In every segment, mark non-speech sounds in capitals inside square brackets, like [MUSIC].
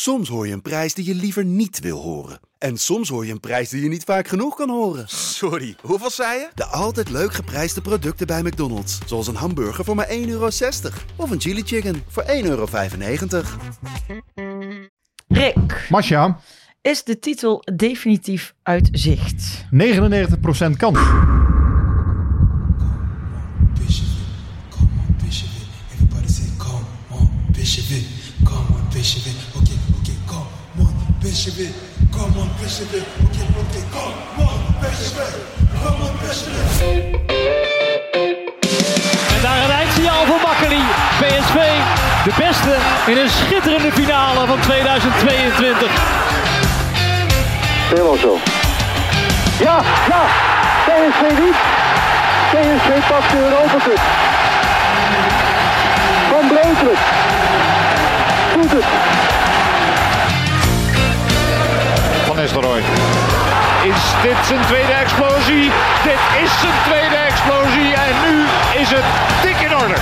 Soms hoor je een prijs die je liever niet wil horen. En soms hoor je een prijs die je niet vaak genoeg kan horen. Sorry, hoeveel zei je? De altijd leuk geprijsde producten bij McDonald's. Zoals een hamburger voor maar 1,60 euro. Of een chili chicken voor 1,95 euro. Rick, Masja, is de titel definitief uit zicht? 99% kans. Come on, okay, come on, Bishop it, come on, Bishop it. En daar een eindsignaal voor Makkeli. PSV, de beste in een schitterende finale van 2022. Helemaal zo. Ja, ja. PSV niet. PSV pakt de Europa Cup. Van Breukelen. Doet het. Is dit zijn tweede explosie? Dit is zijn tweede explosie en nu is het dik in orde.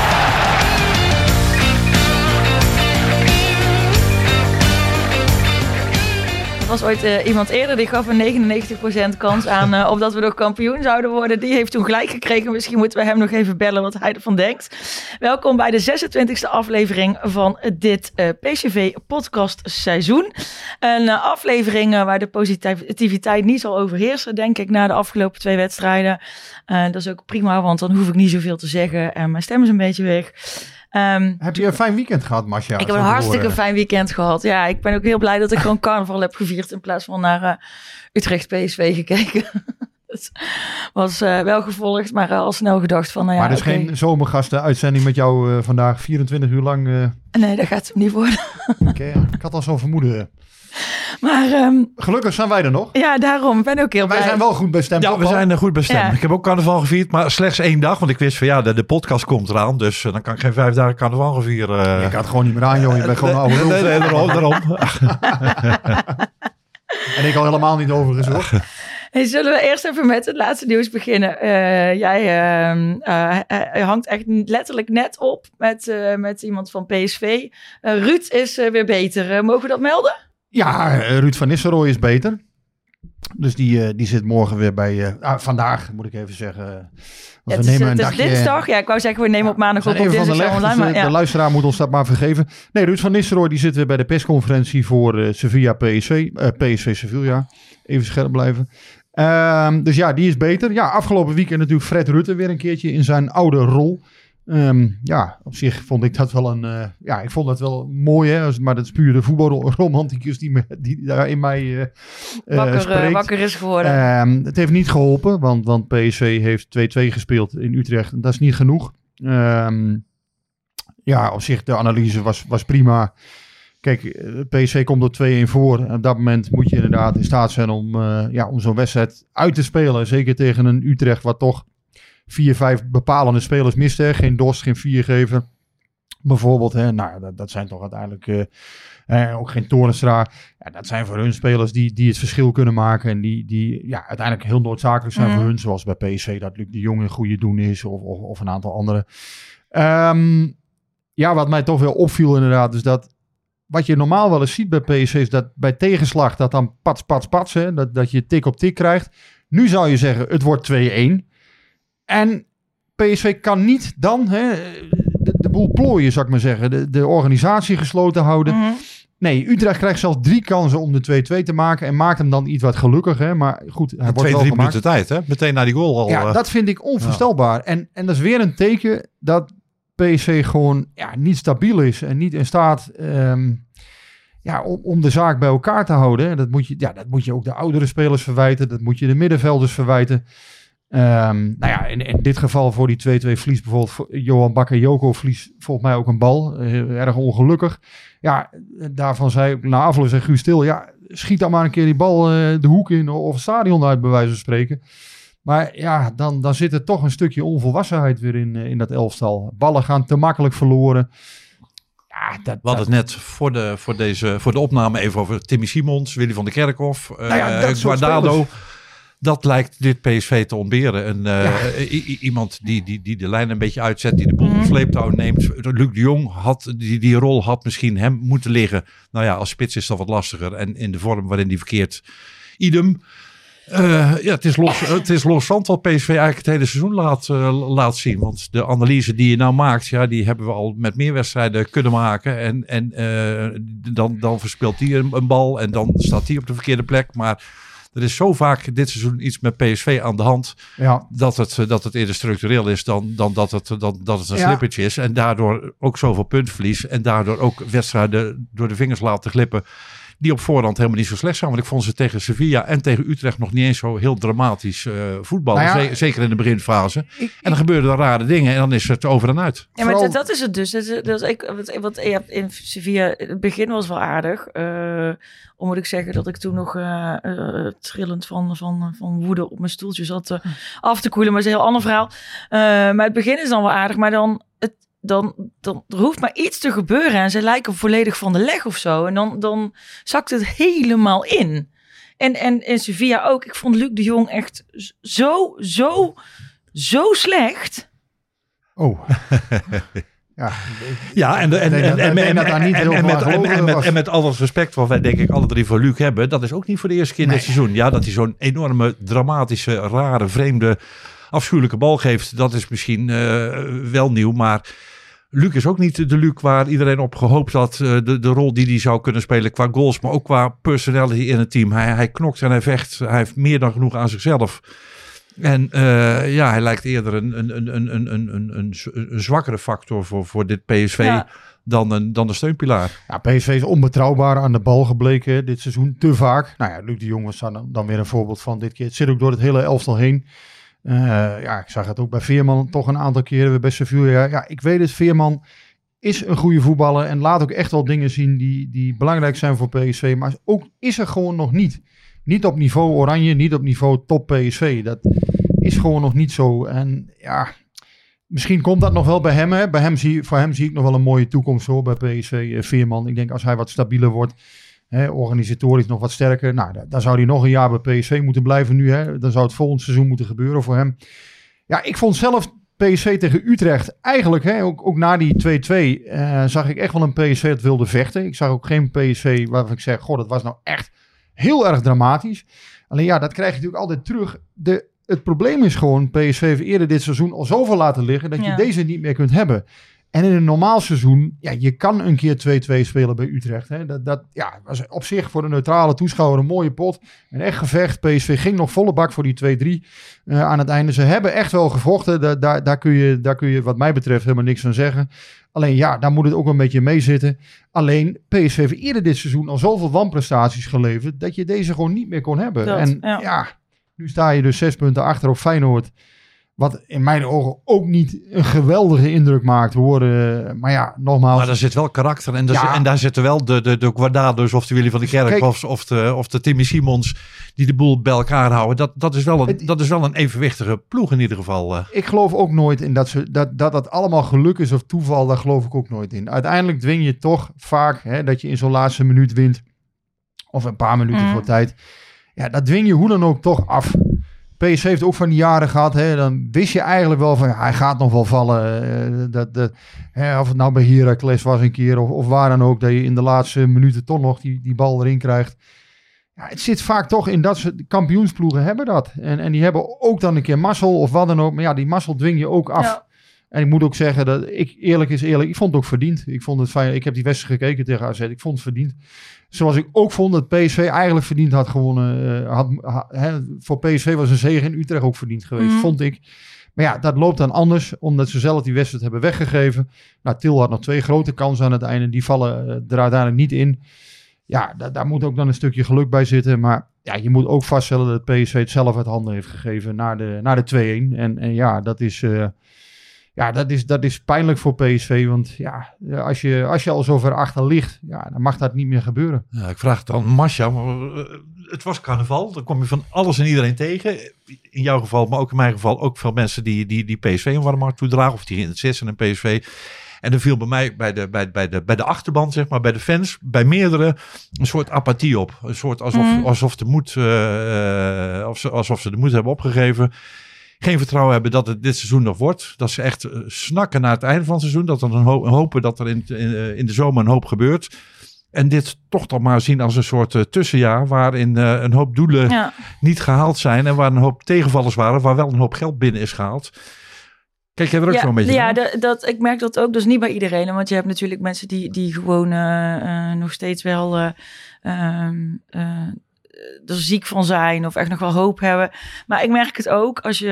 Er was ooit eh, iemand eerder die gaf een 99% kans aan eh, op dat we nog kampioen zouden worden. Die heeft toen gelijk gekregen. Misschien moeten we hem nog even bellen wat hij ervan denkt. Welkom bij de 26e aflevering van dit eh, PCV podcast seizoen. Een aflevering waar de positiviteit niet zal overheersen, denk ik, na de afgelopen twee wedstrijden. Dat is ook prima, want dan hoef ik niet zoveel te zeggen en mijn stem is een beetje weg. Ehm, Heb je een fijn weekend gehad, Masja? ik heb een hartstikke horen. fijn weekend gehad. Ja, ik ben ook heel blij dat ik gewoon [LAUGHS] carnaval heb gevierd in plaats van naar eh, Utrecht PSV gekeken. [LAUGHS] Dat was eh, wel gevolgd, maar eh, al snel gedacht van, nou ja, maar er is oké. geen zomergasten uitzending met jou vandaag 24 uur lang. Nee, dat gaat hem niet worden. [LAUGHS] eh, ik had al zo'n vermoeden. [LAUGHS] Maar ehm, Gelukkig zijn wij er nog. ja, daarom ik ben ook heel Wij blij. zijn wel goed bestemd. Ja, we zijn er goed bestemd. Ja. Ik heb ook carnaval gevierd, maar slechts één dag. Want ik wist van ja, de, de podcast komt eraan. Dus eh, dan kan ik geen vijf dagen carnaval vieren. Je kan het gewoon niet meer aan, joh. Je bent gewoon oude nee, nee, daarom. daarom. [LAUGHS] En ik al helemaal niet overigens, hoor. Hey, zullen we eerst even met het laatste nieuws beginnen? Eh, jij ehm, eh, eh, hangt echt letterlijk net op met, eh, met iemand van PSV. Eh, Ruud is eh, weer beter. Eh, mogen we dat melden? Ja, eh, Ruud van Nistelrooy is beter. Dus die, eh, die zit morgen weer bij... eh, ah, vandaag, moet ik even zeggen. Ja, Want het is, het is dagje- dinsdag. Ja, ik wou zeggen, we nemen op maandag We op van de leg, online. dus, Maar, ja. De luisteraar moet ons dat maar vergeven. Nee, Ruud van Nistelrooy die zit weer bij de persconferentie voor Sevilla PSV. eh, PSV Sevilla. Even scherp blijven. Ehm, dus ja, die is beter. Ja, afgelopen weekend natuurlijk Fred Rutte weer een keertje in zijn oude rol. Ehm, ja, op zich vond ik dat wel een... eh, ja, ik vond dat wel mooi, hè. Maar dat is puur de voetbalromanticus die, me, die daar in mij eh, wakker, wakker is geworden. Ehm, het heeft niet geholpen, want, want PSV heeft 2-2 gespeeld in Utrecht. En dat is niet genoeg. Ehm, ja, op zich, de analyse was, was prima. Kijk, PSV komt op 2-1 voor. En op dat moment moet je inderdaad in staat zijn om, ja, om zo'n wedstrijd uit te spelen. Zeker tegen een Utrecht wat toch vier, vijf bepalende spelers mist. Hè. Geen Dos, geen Viergever. Bijvoorbeeld, hè. Nou, dat, dat zijn toch uiteindelijk eh, eh, ook geen Torenstra. Ja, dat zijn voor hun spelers die, die het verschil kunnen maken. En die, die ja, uiteindelijk heel noodzakelijk zijn Mhm. voor hun. Zoals bij PSV dat Luc de Jong een goede doen is. Of, of, of een aantal andere. Ehm, ja, wat mij toch wel opviel inderdaad. Is dat wat je normaal wel eens ziet bij PSV. Is dat bij tegenslag dat dan pats, pats, pats. Hè, dat, dat je tik op tik krijgt. Nu zou je zeggen het wordt 2-1. En PSV kan niet dan hè, de, de boel plooien, zou ik maar zeggen. De, de organisatie gesloten houden. Mhm. Nee, Utrecht krijgt zelfs drie kansen om de 2-2 te maken. En maakt hem dan iets wat gelukkig. Hè? Maar goed, hij wordt Twee, wel drie gemaakt. minuten tijd, hè? Meteen na die goal al. Ja, eh, dat vind ik onvoorstelbaar. En, en dat is weer een teken dat PSV gewoon ja, niet stabiel is. En niet in staat ehm, ja, om, om de zaak bij elkaar te houden. En dat moet, je, ja, dat moet je ook de oudere spelers verwijten. Dat moet je de middenvelders verwijten. Ehm, nou ja, in, in dit geval voor die 2-2 verlies bijvoorbeeld voor Johan Bakayoko verliest volgens mij ook een bal. Eh, erg ongelukkig. Ja, daarvan zei na afloop zei Guus Stil, ja, schiet dan maar een keer die bal eh, de hoek in of het stadion uit bij wijze van spreken. Maar ja, dan, dan zit er toch een stukje onvolwassenheid weer in, eh, in dat elftal. Ballen gaan te makkelijk verloren. Ja, dat, We hadden het net voor de, voor, deze, voor de opname even over Timmy Simons, Willy van der Kerkhoff, Nou ja, Guardado. spelers. Dat lijkt dit PSV te ontberen. En, eh, iemand die, die, die de lijn een beetje uitzet, die de boel op sleeptouw neemt. Luc de Jong had die, die rol had misschien hem moeten liggen. Nou ja, als spits is dat wat lastiger. En in de vorm waarin die verkeert, idem. Eh, ja, het is, los, het is loszand wat PSV eigenlijk het hele seizoen laat, eh, laat zien. Want de analyse die je nou maakt, ja, die hebben we al met meer wedstrijden kunnen maken. En, en dan, dan verspeelt hij een, een bal en dan staat hij op de verkeerde plek. Maar er is zo vaak dit seizoen iets met PSV aan de hand Ja, dat het, eh, dat het eerder structureel is dan, dan dat, het, dat, dat het een Ja. slippertje is. En daardoor ook zoveel puntverlies. En daardoor ook wedstrijden door de vingers laten glippen. Die op voorhand helemaal niet zo slecht zijn. Want ik vond ze tegen Sevilla en tegen Utrecht nog niet eens zo heel dramatisch eh voetballen. Nou ja, zeker in de beginfase. ik- en dan gebeuren er rare dingen en dan is het over en uit. Ja, maar Vooral- dat, dat is het dus. Dat is, dat is, ik, ja, in Sevilla, het begin was wel aardig. Eh om moet ik zeggen dat ik toen nog eh, trillend van, van, van woede op mijn stoeltje zat af te koelen. Maar het is een heel ander verhaal. Eh, maar het begin is dan wel aardig. Maar dan, het, dan, dan er hoeft maar iets te gebeuren. En ze lijken volledig van de leg of zo. En dan, dan zakt het helemaal in. En, en in Sevilla ook. Ik vond Luc de Jong echt zo, zo, zo slecht. oh. [LAUGHS] ja, Ja, en, en, en, dat- en, ik denk en, dat daar niet en- heel en veel met, en, en en al het respect wat wij denk ik alle drie voor Luc hebben, dat is ook niet voor de eerste keer dit Nee. seizoen. Ja, dat hij zo'n enorme, dramatische, rare, vreemde, afschuwelijke bal geeft, dat is misschien eh, wel nieuw, maar... Luc is ook niet de Luc waar iedereen op gehoopt had. Eh, de, de rol die hij zou kunnen spelen qua goals, maar ook qua personality in het team. Hij, hij knokt en hij vecht. Hij heeft meer dan genoeg aan zichzelf. En eh, ja, hij lijkt eerder een, een, een, een, een, een, een, een zwakkere factor voor, voor dit PSV dan, een, dan de steunpilaar. Ja, PSV is onbetrouwbaar aan de bal gebleken dit seizoen. Te vaak. Nou ja, Luc de Jong was dan, dan weer een voorbeeld van dit keer. Het zit ook door het hele elftal heen. Eh, ja, ik zag het ook bij Veerman toch een aantal keren. Bij Sevilla. Ja, ik weet het. Veerman is een goede voetballer. En laat ook echt wel dingen zien die, die belangrijk zijn voor PSV. Maar ook is er gewoon nog niet. Niet op niveau Oranje, niet op niveau top PSV. Dat is gewoon nog niet zo. En ja, Misschien komt dat nog wel bij hem. Hè? Bij hem zie, voor hem zie ik nog wel een mooie toekomst hoor, bij PSV eh, Veerman. Ik denk als hij wat stabieler wordt, hè, organisatorisch nog wat sterker. Nou, da- dan zou hij nog een jaar bij PSV moeten blijven nu. Hè? Dan zou het volgend seizoen moeten gebeuren voor hem. Ja, ik vond zelf PSV tegen Utrecht eigenlijk, hè, ook, ook na die 2-2, eh, zag ik echt wel een PSV dat wilde vechten. Ik zag ook geen PSV waarvan ik zeg, goh, dat was nou echt heel erg dramatisch. Alleen ja, dat krijg je natuurlijk altijd terug. De, het probleem is gewoon, PSV heeft eerder dit seizoen al zoveel laten liggen dat Ja. je deze niet meer kunt hebben. En in een normaal seizoen, ja, je kan een keer 2-2 spelen bij Utrecht. Hè. Dat, dat ja, was op zich voor de neutrale toeschouwer een mooie pot. Een echt gevecht. PSV ging nog volle bak voor die 2-3 eh, aan het einde. Ze hebben echt wel gevochten. Da- daar, daar, kun je, daar kun je wat mij betreft helemaal niks van zeggen. Alleen ja, daar moet het ook een beetje mee zitten. Alleen PSV heeft eerder dit seizoen al zoveel wanprestaties geleverd... dat je deze gewoon niet meer kon hebben. Dat, en ja. ja, nu sta je dus zes punten achter op Feyenoord... Wat in mijn ogen ook niet een geweldige indruk maakt worden. Maar ja, nogmaals. Maar daar zit wel karakter en, daar Ja. zit- en daar zitten wel de, de, de Guardados of de Willy van de Kerk Kijk. of, of, de, of de Timmy Simons die de boel bij elkaar houden. Dat, dat, is wel een, Het- dat is wel een evenwichtige ploeg in ieder geval. eh. Ik geloof ook nooit in dat, ze, dat, dat dat allemaal geluk is of toeval. Daar geloof ik ook nooit in. Uiteindelijk dwing je toch vaak hè, dat je in zo'n laatste minuut wint. Of een paar minuten Mm. voor tijd. Ja, dat dwing je hoe dan ook toch af. PSV heeft ook van die jaren gehad. Hè, dan wist je eigenlijk wel van ja, hij gaat nog wel vallen. eh, dat, dat, hè, of het nou bij Heracles was een keer of, of waar dan ook. Dat je in de laatste minuten toch nog die, die bal erin krijgt. Ja, het zit vaak toch in dat soort kampioensploegen hebben dat. En, en die hebben ook dan een keer mazzel of wat dan ook. Maar ja, die mazzel dwing je ook af. Ja. En ik moet ook zeggen dat ik, eerlijk is eerlijk, ik vond het ook verdiend. Ik vond het fijn. Ik heb die wedstrijd gekeken tegen AZ. Ik vond het verdiend. Zoals ik ook vond dat PSV eigenlijk verdiend had gewonnen. eh, had, ha- hè, voor PSV was een zege in Utrecht ook verdiend geweest, Mhm. vond ik. Maar ja, dat loopt dan anders, omdat ze zelf die wedstrijd hebben weggegeven. Nou, Til had nog twee grote kansen aan het einde. Die vallen eh, er uiteindelijk niet in. Ja, da- daar moet ook dan een stukje geluk bij zitten. Maar ja, je moet ook vaststellen dat PSV het zelf uit handen heeft gegeven naar de, naar de 2-1. En, en ja, dat is, eh, ja dat, is, dat is pijnlijk voor PSV. Want ja, als je, als je al zo ver achter ligt, ja, dan mag dat niet meer gebeuren. Ja, ik vraag het dan Masja. eh, Het was carnaval. Dan kom je van alles en iedereen tegen. In jouw geval, maar ook in mijn geval. Ook veel mensen die, die, die PSV een warm hart toedragen. Of die in het zitten in PSV. En er viel bij mij, bij de, bij, bij, de, bij de achterban, zeg maar, bij de fans, bij meerdere, een soort apathie op. Een soort alsof, Mm. alsof, de moed, of ze, alsof ze de moed hebben opgegeven. Geen vertrouwen hebben dat het dit seizoen nog wordt. Dat ze echt eh, snakken naar het einde van het seizoen. Dat er een ho- hopen dat er in, in, eh, in de zomer een hoop gebeurt. En dit toch dan maar zien als een soort eh, tussenjaar. Waarin een hoop doelen Ja. niet gehaald zijn. En waar een hoop tegenvallers waren. Waar wel een hoop geld binnen is gehaald. Kijk jij er ook ja, zo een beetje Ja, dat, dat, ik merk dat ook. Dus niet bij iedereen. Want je hebt natuurlijk mensen die, die gewoon nog steeds wel eh, ehm, eh, er ziek van zijn. Of echt nog wel hoop hebben. Maar ik merk het ook. Als je,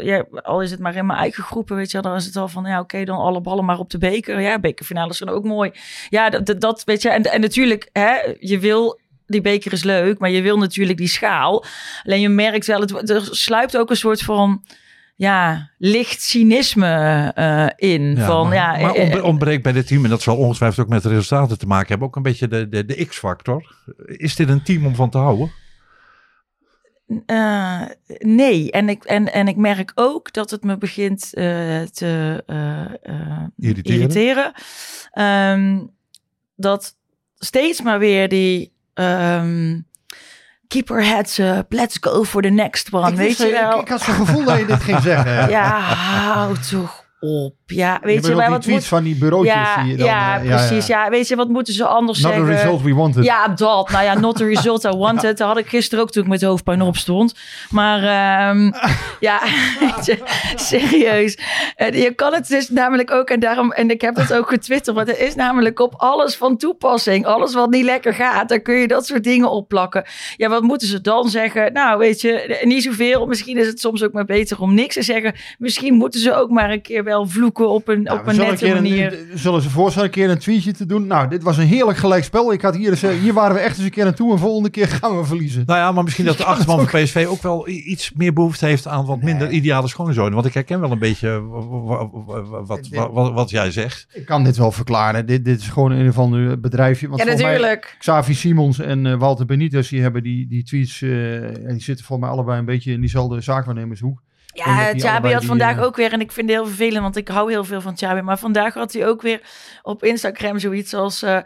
eh, ja, al is het maar in mijn eigen groepen. Weet je dan is het al van, ja oké, dan alle ballen maar op de beker. Ja, bekerfinales zijn ook mooi. Ja, dat, dat, dat weet je. En, en natuurlijk, hè, je wil... Die beker is leuk, maar je wil natuurlijk die schaal. Alleen je merkt wel, het, er sluipt ook een soort van ja, licht cynisme eh, in. Ja, van, maar, ja, maar eh, ontbre- ontbreekt bij dit team, en dat zal ongetwijfeld ook met de resultaten te maken hebben, ook een beetje de, de, de X-factor. Is dit een team om van te houden? Eh, nee, en ik, en, en ik merk ook dat het me begint eh, te eh, eh, Irriteren. irriteren. Ehm, dat steeds maar weer die ehm, keeper heads up, let's go for the next one. Ik, weet je wel? ik, ik had zo'n gevoel dat je dit ging zeggen. [LAUGHS] ja, hou toch op. Ja, weet je maar die wat tweets moet... van die bureautjes ja, die je dan... ja, eh, precies. Ja, weet je, wat moeten ze anders Not zeggen? the result we wanted. Ja, dat. Nou ja, not the result I wanted. Dat had ik gisteren ook toen ik met hoofdpijn opstond. Maar ehm, [LAUGHS] ja, weet je, serieus. En je kan het dus namelijk ook, en daarom, en ik heb dat ook getwitterd, want het is namelijk op alles van toepassing. Alles wat niet lekker gaat, daar kun je dat soort dingen opplakken. Ja, wat moeten ze dan zeggen? Nou, weet je, niet zoveel. Misschien is het soms ook maar beter om niks te zeggen. Misschien moeten ze ook maar een keer wel vloeken op een, Nou, op een zullen nette een- manier. zullen ze voorstellen een keer een tweetje te doen. Nou, dit was een heerlijk gelijkspel. Ik had hier, eens, eh, hier waren we echt eens een keer naartoe en volgende keer gaan we verliezen. Nou ja, maar misschien dat de [LAUGHS] achterban van PSV ook wel iets meer behoefte heeft aan wat minder ideale schoonzonen. Want ik herken wel een beetje wa- wat, wat, wat, wat jij zegt. Ik kan dit wel verklaren. Dit, dit is gewoon een of ander bedrijfje. Want Ja, volgens mij- natuurlijk. Xavi Simons en eh, Walter Benitez, die hebben die, die tweets, eh, en die zitten voor mij allebei een beetje in diezelfde zaakwaarnemershoek. Ja, Chabi had vandaag eh, ook weer, en ik vind het heel vervelend, want ik hou heel veel van Chabi, maar vandaag had hij ook weer op Instagram zoiets als, eh,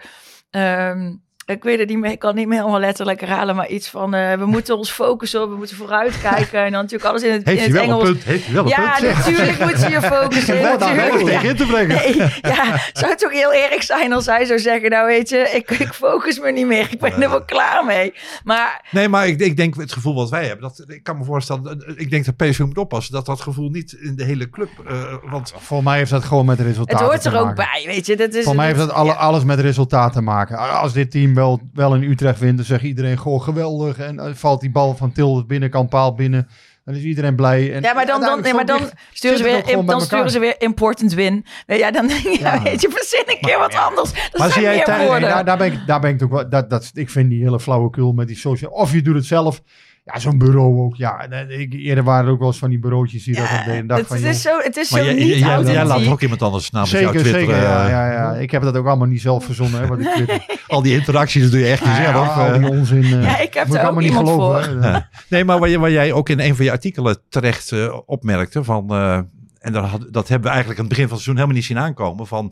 ehm, ik weet het niet meer, ik kan het niet meer helemaal letterlijk herhalen, maar iets van, eh, we moeten ons focussen op, we moeten vooruitkijken en dan natuurlijk alles in het, Heeft in het wel Engels. een punt? Heeft wel een Ja, punt? natuurlijk moet je je focussen. [LAUGHS] Daar natuurlijk. wel tegen in te brengen. Nee, ja, zou het toch heel erg zijn als hij zou zeggen, nou weet je, ik, ik focus me niet meer, ik ben er wel klaar mee. Maar Nee, maar ik, ik denk het gevoel wat wij hebben. Dat, ik kan me voorstellen, ik denk dat PSV moet oppassen dat dat gevoel niet in de hele club. eh, want Volgens mij heeft dat gewoon met het resultaten hoort te er ook bij, weet je. Dat is, Voor mij heeft dat- dat alle, ja. alles met resultaat te maken. Als dit team wel, wel in Utrecht wint, dan zegt iedereen gewoon geweldig. En eh, valt die bal van Til de binnenkant paal binnen. Dan is iedereen blij. En Ja, maar dan, dan, nee, maar dan sturen, ze ook weer, bij dan sturen ze weer important win. Nee, Ja, dan ja, [LAUGHS] weet je, verzin een keer wat anders. Dat Maar zie jij daar, daar ben ik, daar ben ik toch wel. Dat, dat, ik vind die hele flauwekul met die social. Of je doet het zelf. Ja, zo'n bureau ook. Ja, en, eh, ik, eerder waren er ook wel eens van die bureautjes die dat op deden. Dacht het, van, het is joh, zo, het is maar zo jij, niet jij, jij, authentiek. laat ook iemand anders namens jou Zeker, twitteren. zeker. Ja, eh, ja, ja. Ik heb dat ook allemaal niet zelf verzonnen. Hè, wat ik twitter. [LAUGHS] Al die interacties dat doe je echt niet Ja, ja, zelf. al eh. die onzin. eh, Ja, ik heb moet er ook allemaal niet iemand geloven. voor. Ja. Nee, maar waar, jij ook in een van je artikelen terecht eh, opmerkte van, eh, en dat, had, dat hebben we eigenlijk aan het begin van het seizoen helemaal niet zien aankomen, van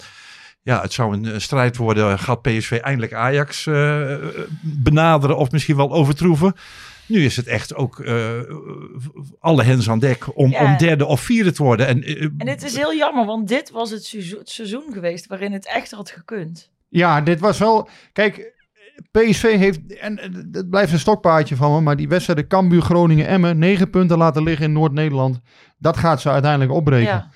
ja, het zou een, eh, strijd worden, gaat PSV eindelijk Ajax eh, benaderen of misschien wel overtroeven. Nu is het echt ook eh, alle hens aan dek om, Ja. om derde of vierde te worden. En, eh, En het is heel jammer, want dit was het seizoen, het seizoen geweest waarin het echt had gekund. Ja, dit was wel. Kijk, PSV heeft. En het blijft een stokpaardje van me. Maar die wedstrijden Cambuur, Groningen, Emmen. Negen punten laten liggen in Noord-Nederland. Dat gaat ze uiteindelijk opbreken. Ja.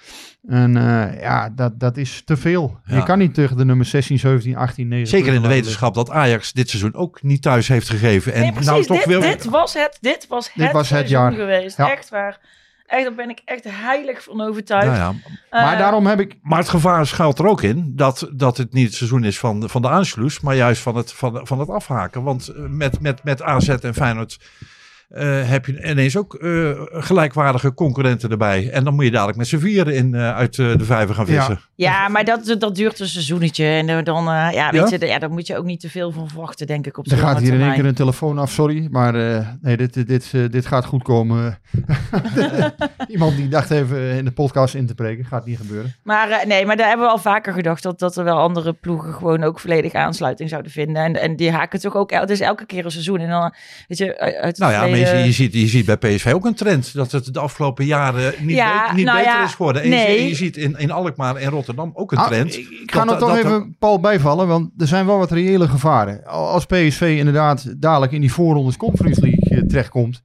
En eh, ja, dat, dat is te veel. Ja. Je kan niet tegen de nummer 16, 17, 18, 19. zeker in de wetenschap dat Ajax dit seizoen ook niet thuis heeft gegeven. En Nee, precies. nou toch dit, weer... dit was het, dit was het, Dit was het seizoen jaar. geweest. Ja. Echt waar. Echt, daar ben ik echt heilig van overtuigd. Nou ja, Maar Eh, daarom heb ik. Maar het gevaar schuilt er ook in dat, dat het niet het seizoen is van, de- van de aansluis, maar juist van het, van, van het afhaken. Want eh, met, met, met AZ en Feyenoord heb je ineens ook eh, gelijkwaardige concurrenten erbij. En dan moet je dadelijk met z'n vieren in, eh, uit eh, de vijver gaan vissen. Ja, maar dat, dat duurt een seizoenetje. En dan, eh, ja, weet Ja? je, ja, daar moet je ook niet te veel van verwachten, denk ik. Op Er gaat hier in één keer een telefoon af, sorry. Maar eh, nee, dit, dit, dit, eh, dit gaat goed komen. [LAUGHS] Iemand die dacht even in de podcast in te breken. Gaat niet gebeuren. Maar nee, maar daar hebben we al vaker gedacht dat, dat er wel andere ploegen gewoon ook volledig aansluiting zouden vinden. En, en die haken toch ook, het is elke keer een seizoen. En dan, weet je, uit Nou ja, maar je, verleden- je, ziet, je ziet bij PSV ook een trend. Dat het de afgelopen jaren niet, Ja, be- niet nou beter ja, is geworden. En je, nee. ziet- je ziet in, in Alkmaar en Rotterdam ook een Ah, trend. ik, ik ga nog toch dat- even Paul bijvallen, want er zijn wel wat reële gevaren. Al- Als PSV inderdaad dadelijk in die voorrondes Conference League eh, terechtkomt,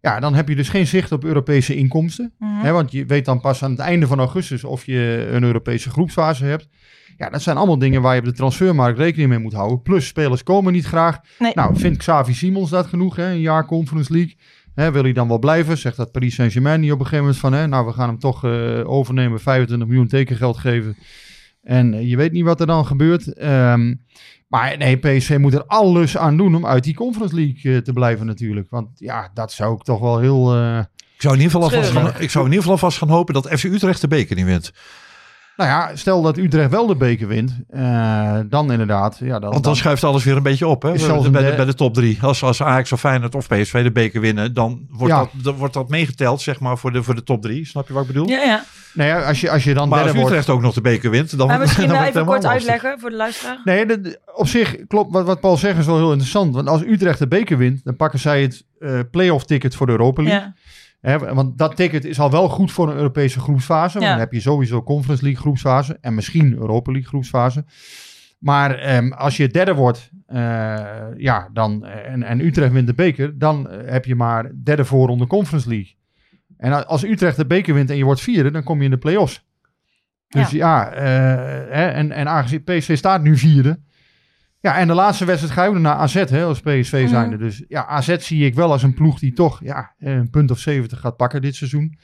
ja, dan heb je dus geen zicht op Europese inkomsten. Mhm. Hè, want je weet dan pas aan het einde van augustus of je een Europese groepsfase hebt. Ja, dat zijn allemaal dingen waar je op de transfermarkt rekening mee moet houden. Plus, spelers komen niet graag. Nee. Nou, vindt Xavi Simons dat genoeg, hè? een jaar Conference League? Hè, wil hij dan wel blijven? Zegt dat Paris Saint-Germain niet op een gegeven moment van... Hè, nou, we gaan hem toch eh, overnemen, 25 miljoen tekengeld geven. En eh, je weet niet wat er dan gebeurt. Ehm, maar nee, PSV moet er alles aan doen om uit die Conference League eh, te blijven natuurlijk. Want ja, dat zou ik toch wel heel... eh, Ik zou, in ieder geval alvast gaan, ik zou in ieder geval alvast gaan hopen dat FC Utrecht de beker niet wint. Nou ja, stel dat Utrecht wel de beker wint, eh, dan inderdaad. Ja, dan, Want dan dan- schuift alles weer een beetje op. Hè? Is Bij, zelfs de, een bij, de, de- bij de top drie. Als, als Ajax of Feyenoord of PSV de beker winnen, dan wordt, Ja. dat, dan wordt dat meegeteld zeg maar, voor, de, voor de top drie. Snap je wat ik bedoel? Ja, ja. nou ja, als, je, als je dan Maar als derde wordt... Utrecht ook nog de beker wint, dan, Maar [LAUGHS] misschien dan even kort lastig. uitleggen voor de luisteraar. Nee, de- op zich klopt wat, wat Paul zegt is wel heel interessant. Want als Utrecht de beker wint, dan pakken zij het eh playoff ticket voor de Europa League. Ja. Want dat ticket is al wel goed voor een Europese groepsfase. Ja. dan heb je sowieso Conference League groepsfase en misschien Europa League groepsfase. Maar ehm, als je derde wordt eh, ja, dan, en, en Utrecht wint de beker, dan eh, heb je maar derde voorronde Conference League. En als Utrecht de beker wint en je wordt vierde, dan kom je in de play-offs. Dus ja, eh, hè, en, en aangezien PSV staat nu vierde. Ja, en de laatste wedstrijd ga je ook naar AZ hè, als PSV Mhm. zijnde. Dus ja, AZ zie ik wel als een ploeg die toch ja, een punt of 70 gaat pakken dit seizoen.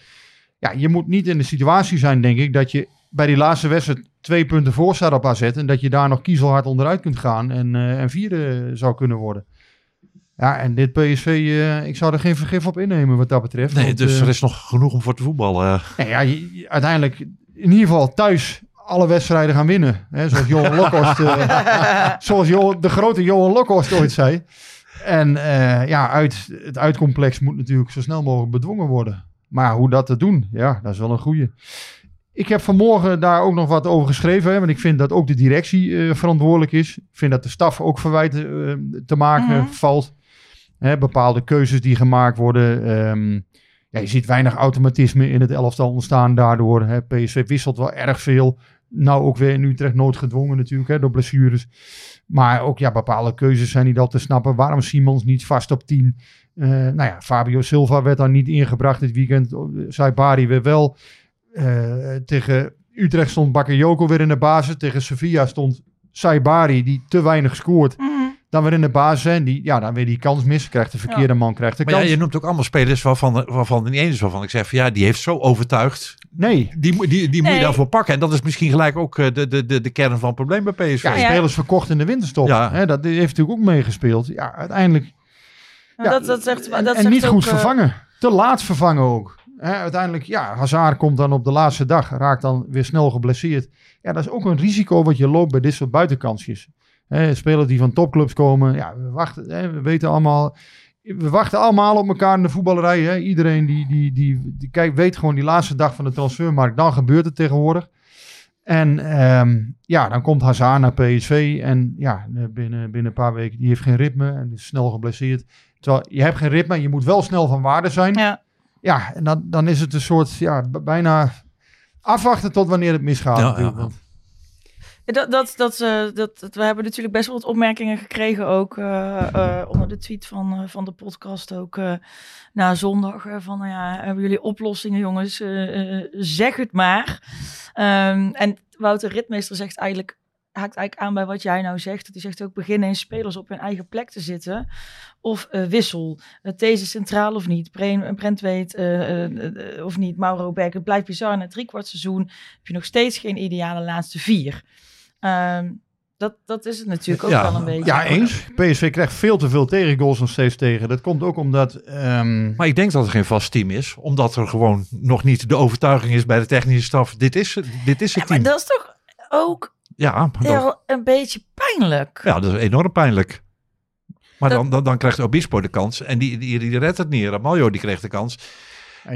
Ja, je moet niet in de situatie zijn, denk ik, dat je bij die laatste wedstrijd twee punten voor staat op AZ. En dat je daar nog kiezelhard onderuit kunt gaan en, eh, en vierde zou kunnen worden. Ja, en dit PSV, eh, ik zou er geen vergif op innemen wat dat betreft. Nee, want, dus eh, er is nog genoeg om voor te voetballen. Nee, ja, je- je- uiteindelijk in ieder geval thuis alle wedstrijden gaan winnen. Hè, zoals Johan [LAUGHS] Lokhorst, eh, zoals Johan- de grote Johan Lokhorst ooit zei. En eh, ja, uit, het uitcomplex moet natuurlijk zo snel mogelijk bedwongen worden. Maar hoe dat te doen, ja, dat is wel een goeie. Ik heb vanmorgen daar ook nog wat over geschreven. Hè, want ik vind dat ook de directie eh, verantwoordelijk is. Ik vind dat de staf ook verwijten te maken Mhm. valt. Hè, bepaalde keuzes die gemaakt worden. ehm, ja, je ziet weinig automatisme in het elftal ontstaan daardoor. Hè. PSV wisselt wel erg veel. Nou ook weer in Utrecht noodgedwongen natuurlijk hè, door blessures. Maar ook ja, bepaalde keuzes zijn niet al te snappen. Waarom Simons niet vast op 10? Eh nou ja, Fabio Silva werd dan niet ingebracht dit weekend. Saibari weer wel. Eh, tegen Utrecht stond Bakayoko weer in de basis. Tegen Sevilla stond Saibari die te weinig scoort. Mhm. Dan weer in de basis. En die, ja, dan weer die kans mis. Krijgt de verkeerde man krijgt de Maar ja, kans. je noemt ook allemaal spelers waarvan, waarvan er niet eens is waarvan ik zeg van ja, die heeft zo overtuigd. Nee, Die, moet- die, die moet je daarvoor pakken. En dat is misschien gelijk ook eh, de, de, de, de kern van het probleem bij PSV. Ja, Ja. spelers verkocht in de winterstop. Ja. Hè, dat heeft natuurlijk ook meegespeeld. Ja, uiteindelijk. Ja, dat, dat zegt, en, dat en zegt niet ook, goed eh, vervangen. Te laat vervangen ook. Hè, uiteindelijk, ja, Hazard komt dan op de laatste dag, raakt dan weer snel geblesseerd. Ja, dat is ook een risico wat je loopt bij dit soort buitenkansjes. Spelers die van topclubs komen, ja, we wachten, hè, we weten allemaal, we wachten allemaal op elkaar in de voetballerij. Hè. Iedereen die, die, die, die kijkt, weet gewoon die laatste dag van de transfermarkt, dan gebeurt het tegenwoordig. En ehm, ja, dan komt Hazard naar PSV en ja, binnen, binnen een paar weken, die heeft geen ritme en is snel geblesseerd. Terwijl je hebt geen ritme, je moet wel snel van waarde zijn. Ja. Ja, en dan, dan is het een soort, ja, bijna afwachten tot wanneer het misgaat. Ja, ja. Dat, dat, eh, dat, dat- we hebben natuurlijk best wel wat opmerkingen gekregen ook eh, eh, onder de tweet van, van de podcast ook na zondag. van nou ja, hebben jullie oplossingen jongens? Zeg het maar. Ehm, en Wouter Ritmeester zegt eigenlijk, haakt eigenlijk aan bij wat jij nou zegt. Hij zegt ook beginnen in spelers op hun eigen plek te zitten. Of wissel. Deze centraal of niet. Bre- Brent weet of niet. Mauro Beck. Het blijft bizar. Na drie kwart seizoen heb je nog steeds geen ideale laatste vier. Ehm, Dat, dat is het natuurlijk ook Ja. wel een beetje. Ja, eens. PSV krijgt veel te veel tegengoals nog steeds tegen. Dat komt ook omdat... ehm, Maar ik denk dat er geen vast team is. Omdat er gewoon nog niet de overtuiging is bij de technische staf. Dit is, dit is het maar team. dat is toch ook Ja, heel een beetje pijnlijk. ja, dat is enorm pijnlijk. Maar Dat- dan, dan, dan krijgt Obispo de kans. En die, die, die redt het niet. Ramaljo die kreeg de kans.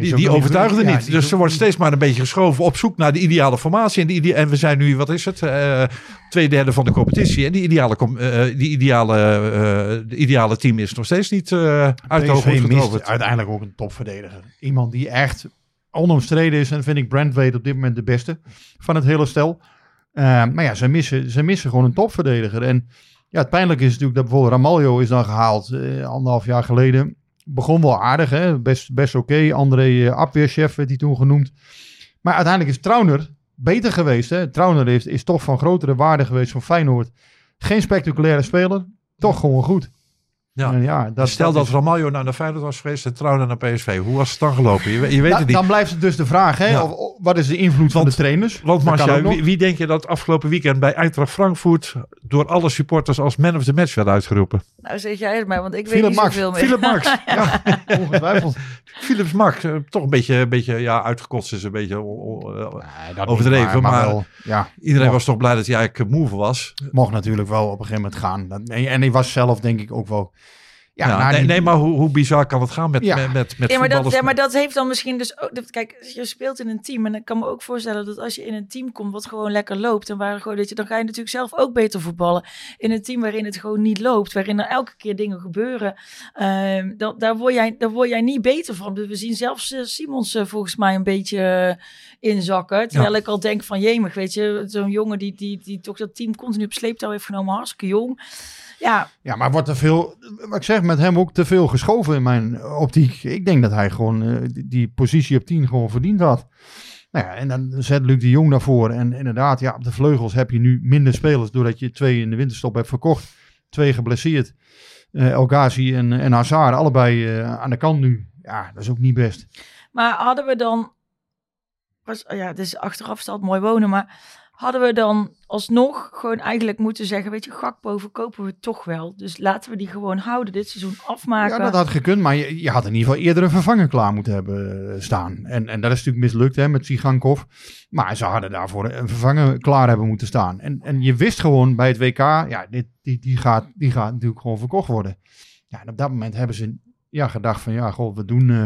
Die, die overtuigde niet. Dus ook wordt steeds maar een beetje geschoven op zoek naar de ideale formatie. En, die en we zijn nu, wat is het? Eh, twee derde van de competitie. En die ideale, com- eh, die ideale, eh, de ideale team is nog steeds niet eh uit de hoogte getoverd. uiteindelijk ook een topverdediger. Iemand die echt onomstreden is. En vind ik Brandweight op dit moment de beste van het hele stel. Eh, maar ja, ze missen, ze missen gewoon een topverdediger. En ja, het pijnlijke is natuurlijk dat bijvoorbeeld Ramaljo is dan gehaald eh, anderhalf jaar geleden. Begon wel aardig, hè? best, best oké. André eh, Abweerchef werd hij toen genoemd. Maar uiteindelijk is Trauner beter geweest. Hè? Trauner is, is toch van grotere waarde geweest voor Feyenoord. Geen spectaculaire speler, toch gewoon goed. Ja. En ja dat, Stel dat is- Ramaljo naar de Feyenoord was geweest en Trouwen naar PSV. Hoe was het dan gelopen? Je, weet- je weet Da- het niet. Dan blijft het dus de vraag, hè? Ja. Of, of- wat is de invloed van de trainers? Want Dat Marcia, wie, wie denk je dat afgelopen weekend bij Eintracht Frankfurt door alle supporters als man of the match werd uitgeroepen? Nou zeg jij het maar, want ik weet niet Max. zoveel meer. Philip Max. [LAUGHS] Ja, ongetwijfeld. Philips Max, eh, toch een beetje, een beetje ja, uitgekotst is een beetje eh, Nee, dat Overdreven, maar- wel, ja, Iedereen mocht, was toch blij dat hij eigenlijk move was. mocht natuurlijk wel op een gegeven moment gaan. Dat, en, en hij was zelf denk ik ook wel... Ja, Ja, nou, nee, die- nee, maar hoe, hoe bizar kan het gaan met, Ja. met, met, met Ja maar, dat, voetballers? ja, maar dat heeft dan misschien dus ook... dat- Kijk, je speelt in een team en ik kan me ook voorstellen dat als je in een team komt wat gewoon lekker loopt en waar gewoon dat je, dan ga je natuurlijk zelf ook beter voetballen. In een team waarin het gewoon niet loopt, waarin er elke keer dingen gebeuren, ehm, dan, daar, word jij, daar word jij niet beter van. We zien zelfs eh, Simons eh, volgens mij een beetje eh, inzakken. Terwijl ik al denk van jemig, weet je, zo'n jongen die, die, die toch dat team continu op sleeptouw heeft genomen, hartstikke jong. Ja, Ja, maar wordt er veel, wat ik zeg, met hem ook te veel geschoven in mijn optiek. Ik denk dat hij gewoon eh, die, die positie op 10 gewoon verdiend had. Nou ja, en dan zet Luc de Jong daarvoor. En inderdaad, ja, op de vleugels heb je nu minder spelers doordat je twee in de winterstop hebt verkocht. Twee geblesseerd. Eh El Ghazi en, en Hazard, allebei eh, aan de kant nu. Ja, dat is ook niet best. Maar hadden we dan, was, ja, het is achteraf staat mooi wonen, maar hadden we dan alsnog gewoon eigenlijk moeten zeggen, weet je, Gakpo verkopen we toch wel. Dus laten we die gewoon houden, dit seizoen afmaken. Ja, dat had gekund, maar je, je had in ieder geval eerder een vervanger klaar moeten hebben eh, staan. En, en dat is natuurlijk mislukt hè, met Sigankov. Maar ze hadden daarvoor een vervanger klaar hebben moeten staan. En, en je wist gewoon bij het WK, ja, dit, die, die, gaat, die gaat natuurlijk gewoon verkocht worden. Ja, en op dat moment hebben ze ja, gedacht van, ja, goh, we doen, eh,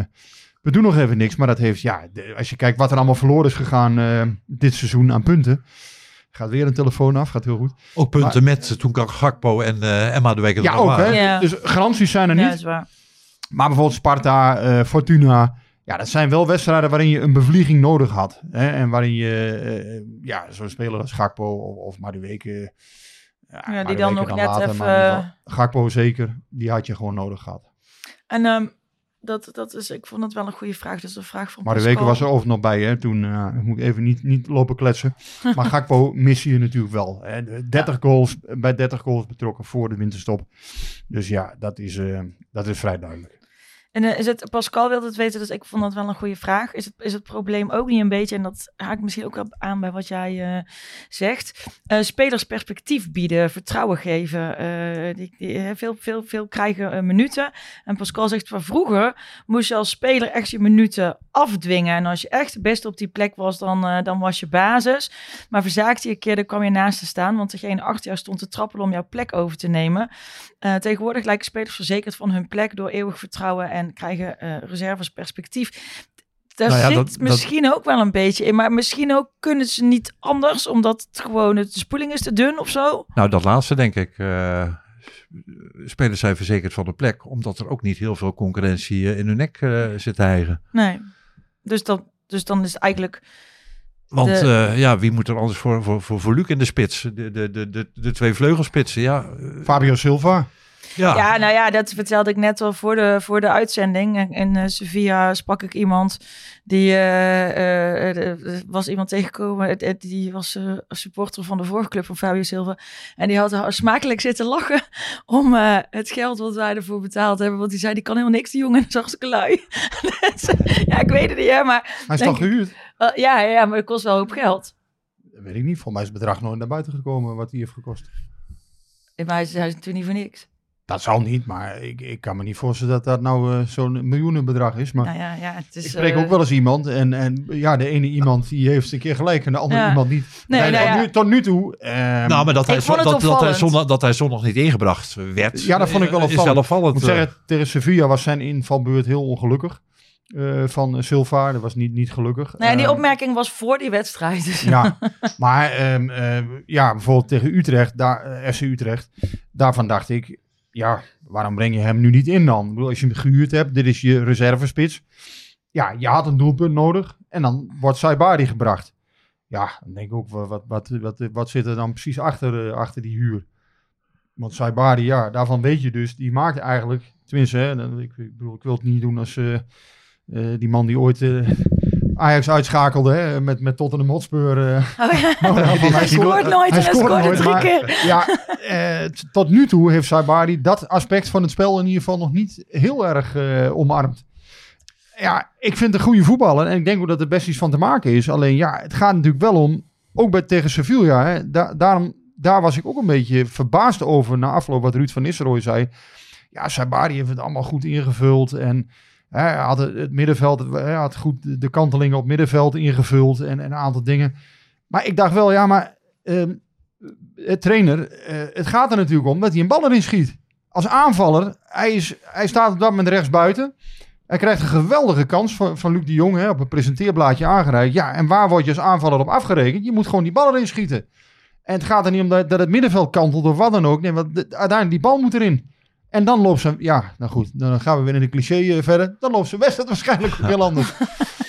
we doen nog even niks. Maar dat heeft, ja, de- als je kijkt wat er allemaal verloren is gegaan eh, dit seizoen aan punten. Gaat weer een telefoon af, gaat heel goed. Ook punten met eh, toen kan Gakpo en eh, Emma de Week er Ja, ook waren. hè. Ja. Dus garanties zijn er niet. dat is waar. Maar bijvoorbeeld Sparta, eh, Fortuna. Ja, dat zijn wel wedstrijden waarin je een bevlieging nodig had. Hè? En waarin je, eh, ja, zo'n speler als Gakpo of, of Madueke. Ja, die dan nog net even- maar ieder geval Gakpo zeker, die had je gewoon nodig gehad. En ehm, dat, dat is, ik vond het wel een goede vraag. Dus een vraag van Maar de weken was er over nog bij, hè? Toen eh, moet ik even niet, niet lopen kletsen. [LAUGHS] Maar Gakpo mis je natuurlijk wel. Hè? 30 goals, bij 30 goals betrokken voor de winterstop. Dus ja, dat is, eh, dat is vrij duidelijk. En eh, is het, Pascal wilde het weten, dus ik vond dat wel een goede vraag. Is het, is het probleem ook niet een beetje, en dat haakt misschien ook wel aan bij wat jij eh, zegt, eh, spelers perspectief bieden, vertrouwen geven. die, veel, veel, veel krijgen minuten. En Pascal zegt van vroeger moest je als speler echt je minuten afdwingen. En als je echt de beste op die plek was, dan, dan was je basis. Maar verzaakte je een keer, dan kwam je naast te staan, want degene achter jou stond te trappelen om jouw plek over te nemen. Tegenwoordig lijken spelers verzekerd van hun plek door eeuwig vertrouwen en krijgen eh, reserves perspectief. Daar Nou ja, zit dat- dat- misschien ook wel een beetje in, maar misschien ook kunnen ze niet anders, omdat het gewoon het, de spoeling is te dun of zo. Nou, dat laatste denk ik. eh, spelers zijn verzekerd van de plek, omdat er ook niet heel veel concurrentie eh, in hun nek zit te hijgen. Nee. Dus, dat, dus dan is het eigenlijk. Want De- eh, ja, wie moet er anders voor, voor, voor, voor Luc in de spits? De, de, de, de, de twee vleugelspitsen, ja. Fabio Silva. Ja. Ja, nou ja, dat vertelde ik net al voor de, voor de uitzending. En in eh, Sevilla sprak ik iemand die eh, eh, was iemand tegengekomen. Die was supporter van de vorige club van Fabio Silva. En die had smakelijk zitten lachen om het geld wat wij ervoor betaald hebben. Want die zei, die kan helemaal niks, die jongen. [LAUGHS] Is hartstikke lui. Ja, ik weet het niet, hè, maar Hij is Denk toch gehuurd? eh, ja, ja, maar het kost wel hoop geld. Dat weet ik niet. Volgens mij is het bedrag nooit naar buiten gekomen wat die heeft gekost. Maar hij is, hij is natuurlijk niet voor niks. Dat zal niet, maar ik, ik kan me niet voorstellen dat dat nou eh, zo'n miljoenenbedrag is. Maar Nou ja, ja, het is, ik spreek eh, ook wel eens iemand en, en ja, de ene iemand die heeft een keer gelijk en de andere Ja. iemand niet. Nee, Nee, nou nu, tot nu toe. ehm, Nou, maar dat hij, zo- dat, dat, hij zondag, dat hij zondag niet ingebracht werd. Ja, dat vond ik wel eh, Is opvallend. wel opvallend. Ik moet zeggen, tegen Sevilla was zijn invalbeurt heel ongelukkig. eh, van Silva, dat was niet, niet gelukkig. Nee, die opmerking was voor die wedstrijd. Dus. [LAUGHS] Ja, maar ehm, eh, ja, bijvoorbeeld tegen Utrecht, daar, FC Utrecht, daarvan dacht ik, ja, waarom breng je hem nu niet in dan? Ik bedoel, als je hem gehuurd hebt, dit is je reservespits. Ja, je had een doelpunt nodig en dan wordt Saibari gebracht. Ja, dan denk ik ook, wat, wat, wat, wat, zit er dan precies achter, eh, achter die huur? Want Saibari, ja, daarvan weet je dus, die maakt eigenlijk, tenminste, hè, ik, ik bedoel, ik wil het niet doen als eh, eh, die man die ooit Ajax uitschakelde hè, met, met Tottenham Hotspur. eh, Oh ja. [LAUGHS] daarvan- Hij scoort nooit en hij scoorde drie maar, keer. Ja, eh, tot nu toe heeft Saibari dat aspect van het spel in ieder geval nog niet heel erg eh, omarmd. Ja, ik vind het een goede voetballer en ik denk ook dat er best iets van te maken is. Alleen ja, het gaat natuurlijk wel om, ook bij tegen Sevilla, hè, da- daarom, daar was ik ook een beetje verbaasd over na afloop wat Ruud van Nistelrooy zei. Ja, Saibari heeft het allemaal goed ingevuld en hij had het, middenveld, hij had goed de- kantelingen op middenveld ingevuld en, en een aantal dingen. Maar ik dacht wel, ja, maar ehm, eh, trainer, eh, het gaat er natuurlijk om dat hij een bal erin schiet. Als aanvaller, hij, is, hij staat op dat moment rechts buiten. Hij krijgt een geweldige kans van, van Luc de Jong hè, op een presenteerblaadje aangereikt. Ja, en waar word je als aanvaller op afgerekend? Je moet gewoon die bal erin schieten. En het gaat er niet om dat, dat het middenveld kantelt of wat dan ook. Nee, want de- uiteindelijk die bal moet erin. En dan loopt ze, ja, nou goed, dan gaan we weer in de cliché eh, verder. Dan loopt ze wedstrijd waarschijnlijk heel [LAUGHS] anders.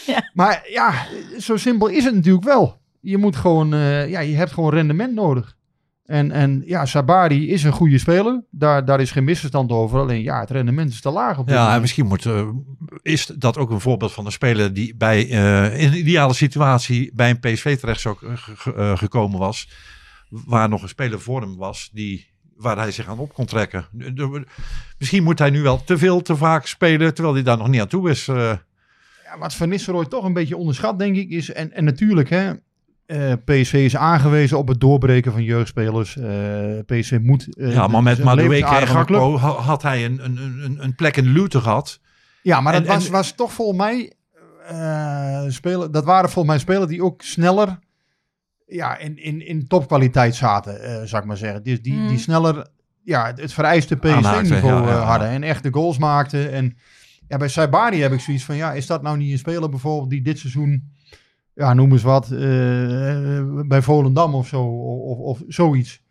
Ja. Maar ja, zo simpel is het natuurlijk wel. Je moet gewoon, eh, ja, je hebt gewoon rendement nodig. En, en ja, Sabari is een goede speler. Daar, daar is geen misverstand over. Alleen ja, het rendement is te laag op Ja, en misschien moet, eh, is dat ook een voorbeeld van een speler die bij, in een ideale situatie bij een PSV terecht zou ge- ge- gekomen was. Waar nog een speler voor hem was die, waar hij zich aan op kon trekken. Misschien moet hij nu wel te veel, te vaak spelen, terwijl hij daar nog niet aan toe is. eh. Ja, wat Van Nistelrooy toch een beetje onderschat, denk ik, is... En, en natuurlijk, hè, eh, PSV is aangewezen op het doorbreken van jeugdspelers. Eh, PSV moet... eh, ja, maar met Madueke en. Gakpo had hij een, een, een, een plek in de luwte gehad. Ja, maar dat En- was, en- was toch volgens mij... spelen, dat waren volgens mij spelers die ook sneller ja, in, in, in topkwaliteit zaten, eh zou ik maar zeggen. Die, die, Mm. die sneller ja, het, het vereiste PSV-niveau ja, ja, ja. eh, hadden en echt de goals maakten. En ja, bij Saibari heb ik zoiets van, ja, is dat nou niet een speler bijvoorbeeld die dit seizoen, ja, noem eens wat, eh, bij Volendam of zo, of, of zoiets.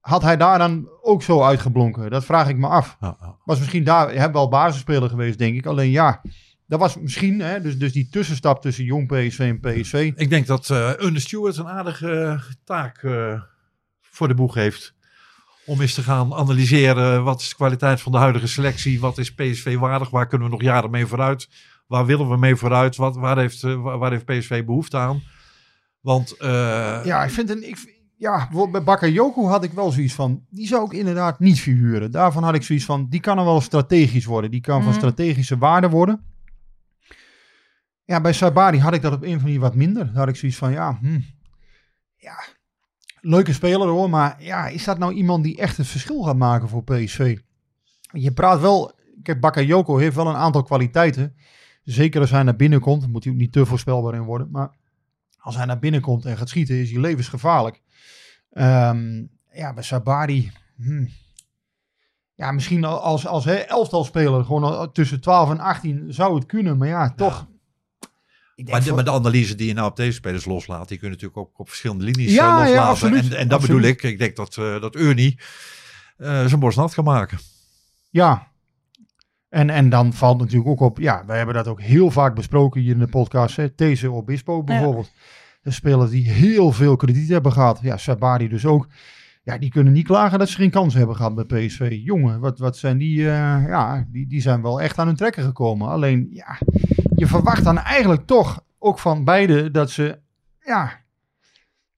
Had hij daar dan ook zo uitgeblonken? Dat vraag ik me af. Ja, ja. Was misschien daar hij wel basisspeler geweest, denk ik. Alleen ja, dat was misschien, hè, dus, dus die tussenstap tussen jong PSV en PSV. Ik denk dat eh Ernest Stewart een aardige eh, taak eh, voor de boeg heeft. Om eens te gaan analyseren wat is de kwaliteit van de huidige selectie. Wat is PSV waardig? Waar kunnen we nog jaren mee vooruit? Waar willen we mee vooruit? Wat, waar, heeft, waar, heeft PSV behoefte aan? Want eh, Ja, ik vind een. Ik, ja, bij Bakayoko had ik wel zoiets van. Die zou ik inderdaad niet verhuren. Daarvan had ik zoiets van. Die kan er wel strategisch worden. Die kan van Mhm. strategische waarde worden. Ja, bij Sabari had ik dat op een of andere wat minder. Daar had ik zoiets van. Ja, hm, ja, leuke speler hoor. Maar ja, is dat nou iemand die echt het verschil gaat maken voor PSV? Je praat wel. Kijk, Bakayoko heeft wel een aantal kwaliteiten. Zeker als hij naar binnen komt. Moet hij ook niet te voorspelbaar in worden. Maar als hij naar binnen komt en gaat schieten, is hij levensgevaarlijk. Ehm, ja, bij Sabari. hmm. Ja, misschien al- als, als hè, elftalspeler, gewoon tussen 12 en 18 zou het kunnen. Maar ja, toch. Ik denk maar, de, maar de analyse die je nou op deze spelers loslaat, die kun je natuurlijk ook op verschillende linies Ja, eh, ja, loslaten. absoluut. en, en dat Absoluut. bedoel ik. Ik denk dat, eh dat Ernie eh, zijn borst nat kan maken. Ja. En, en dan valt natuurlijk ook op, ja, wij hebben dat ook heel vaak besproken hier in de podcast. Hè, These Obispo bijvoorbeeld. De spelers die heel veel krediet hebben gehad. Ja, Sabari dus ook. Ja, die kunnen niet klagen dat ze geen kans hebben gehad bij PSV. Jongen, wat, wat zijn die, eh, ja, die, die zijn wel echt aan hun trekken gekomen. Alleen, ja, je verwacht dan eigenlijk toch ook van beide dat ze, ja,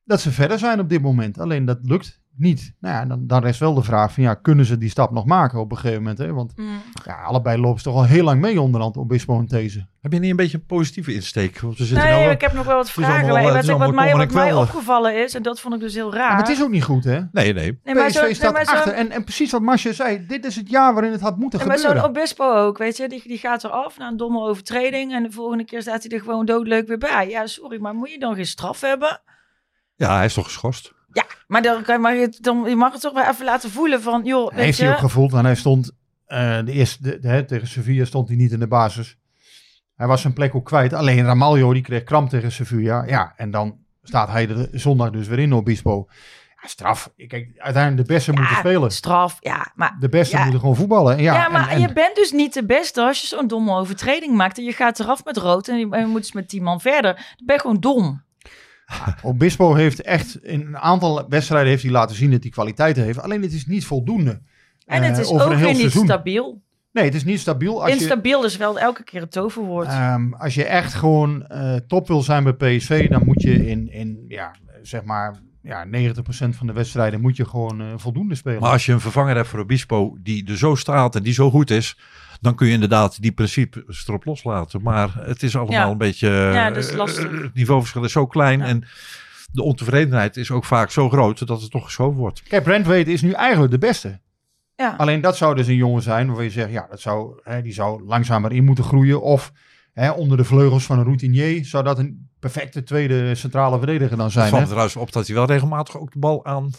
dat ze verder zijn op dit moment. Alleen dat lukt niet. Nou ja, dan, dan rest wel de vraag van ja, kunnen ze die stap nog maken op een gegeven moment? Hè? Want Mm. ja, allebei lopen ze toch al heel lang mee onderhand Obispo en deze. Heb je niet een beetje een positieve insteek? Want we zitten Nee, nou wel- ik heb nog wel wat vragen. allemaal, wat, wat, mij, wat opgevallen is, en dat vond ik dus heel raar. Maar het is ook niet goed, hè? Nee, nee. Nee, maar PSV zo- nee, staat zo- achter. En, en precies wat Masje zei, dit is het jaar waarin het had moeten Ja, maar gebeuren. zo'n Obispo ook, weet je, die, die gaat eraf na een domme overtreding en de volgende keer staat hij er gewoon doodleuk weer bij. Ja, sorry, maar moet je dan geen straf hebben? Ja, hij is toch geschorst? Ja, maar dan, kan je, maar je, dan, je mag het toch wel even laten voelen van, joh, weet heeft je... hij ook gevoeld, want hij stond eh, de eerste, de, de- tegen Sevilla stond hij niet in de basis. Hij was zijn plek ook kwijt. Alleen Ramaljo die kreeg kramp tegen Sevilla. Ja, en dan staat hij er zondag dus weer in, Obispo. Ja, straf. Kijk, uiteindelijk de beste moeten spelen. straf, ja, maar... De beste ja. moeten gewoon voetballen. Ja, Ja, maar en, en- je bent dus niet de beste als je zo'n domme overtreding maakt en je gaat eraf met rood en je, en je moet dus met tien man verder. Dan ben je gewoon dom. [LAUGHS] Obispo heeft echt in een aantal wedstrijden heeft hij laten zien dat hij kwaliteiten heeft. Alleen het is niet voldoende. En het Eh, is ook weer niet seizoen. stabiel. Nee, het is niet stabiel. Als je, Instabiel is wel elke keer het toverwoord. Ehm, als je echt gewoon eh, top wil zijn bij PSV, dan moet je in, in ja, zeg maar ja, 90% van de wedstrijden moet je gewoon eh, voldoende spelen. Maar als je een vervanger hebt voor Obispo die er zo staat en die zo goed is, dan kun je inderdaad die principes erop loslaten. Maar het is allemaal Ja. een beetje... Ja, dat is eh, lastig. Het niveauverschil is zo klein Ja. en de ontevredenheid is ook vaak zo groot dat het toch geschoven wordt. Kijk, Brentwaite is nu eigenlijk de beste. Ja. Alleen dat zou dus een jongen zijn waarvan je zegt, ja, dat zou, hè, die zou langzamer in moeten groeien. Of hè, onder de vleugels van een routinier zou dat een perfecte tweede centrale verdediger dan Het zijn. valt Hè? er trouwens op dat hij wel regelmatig ook de bal aan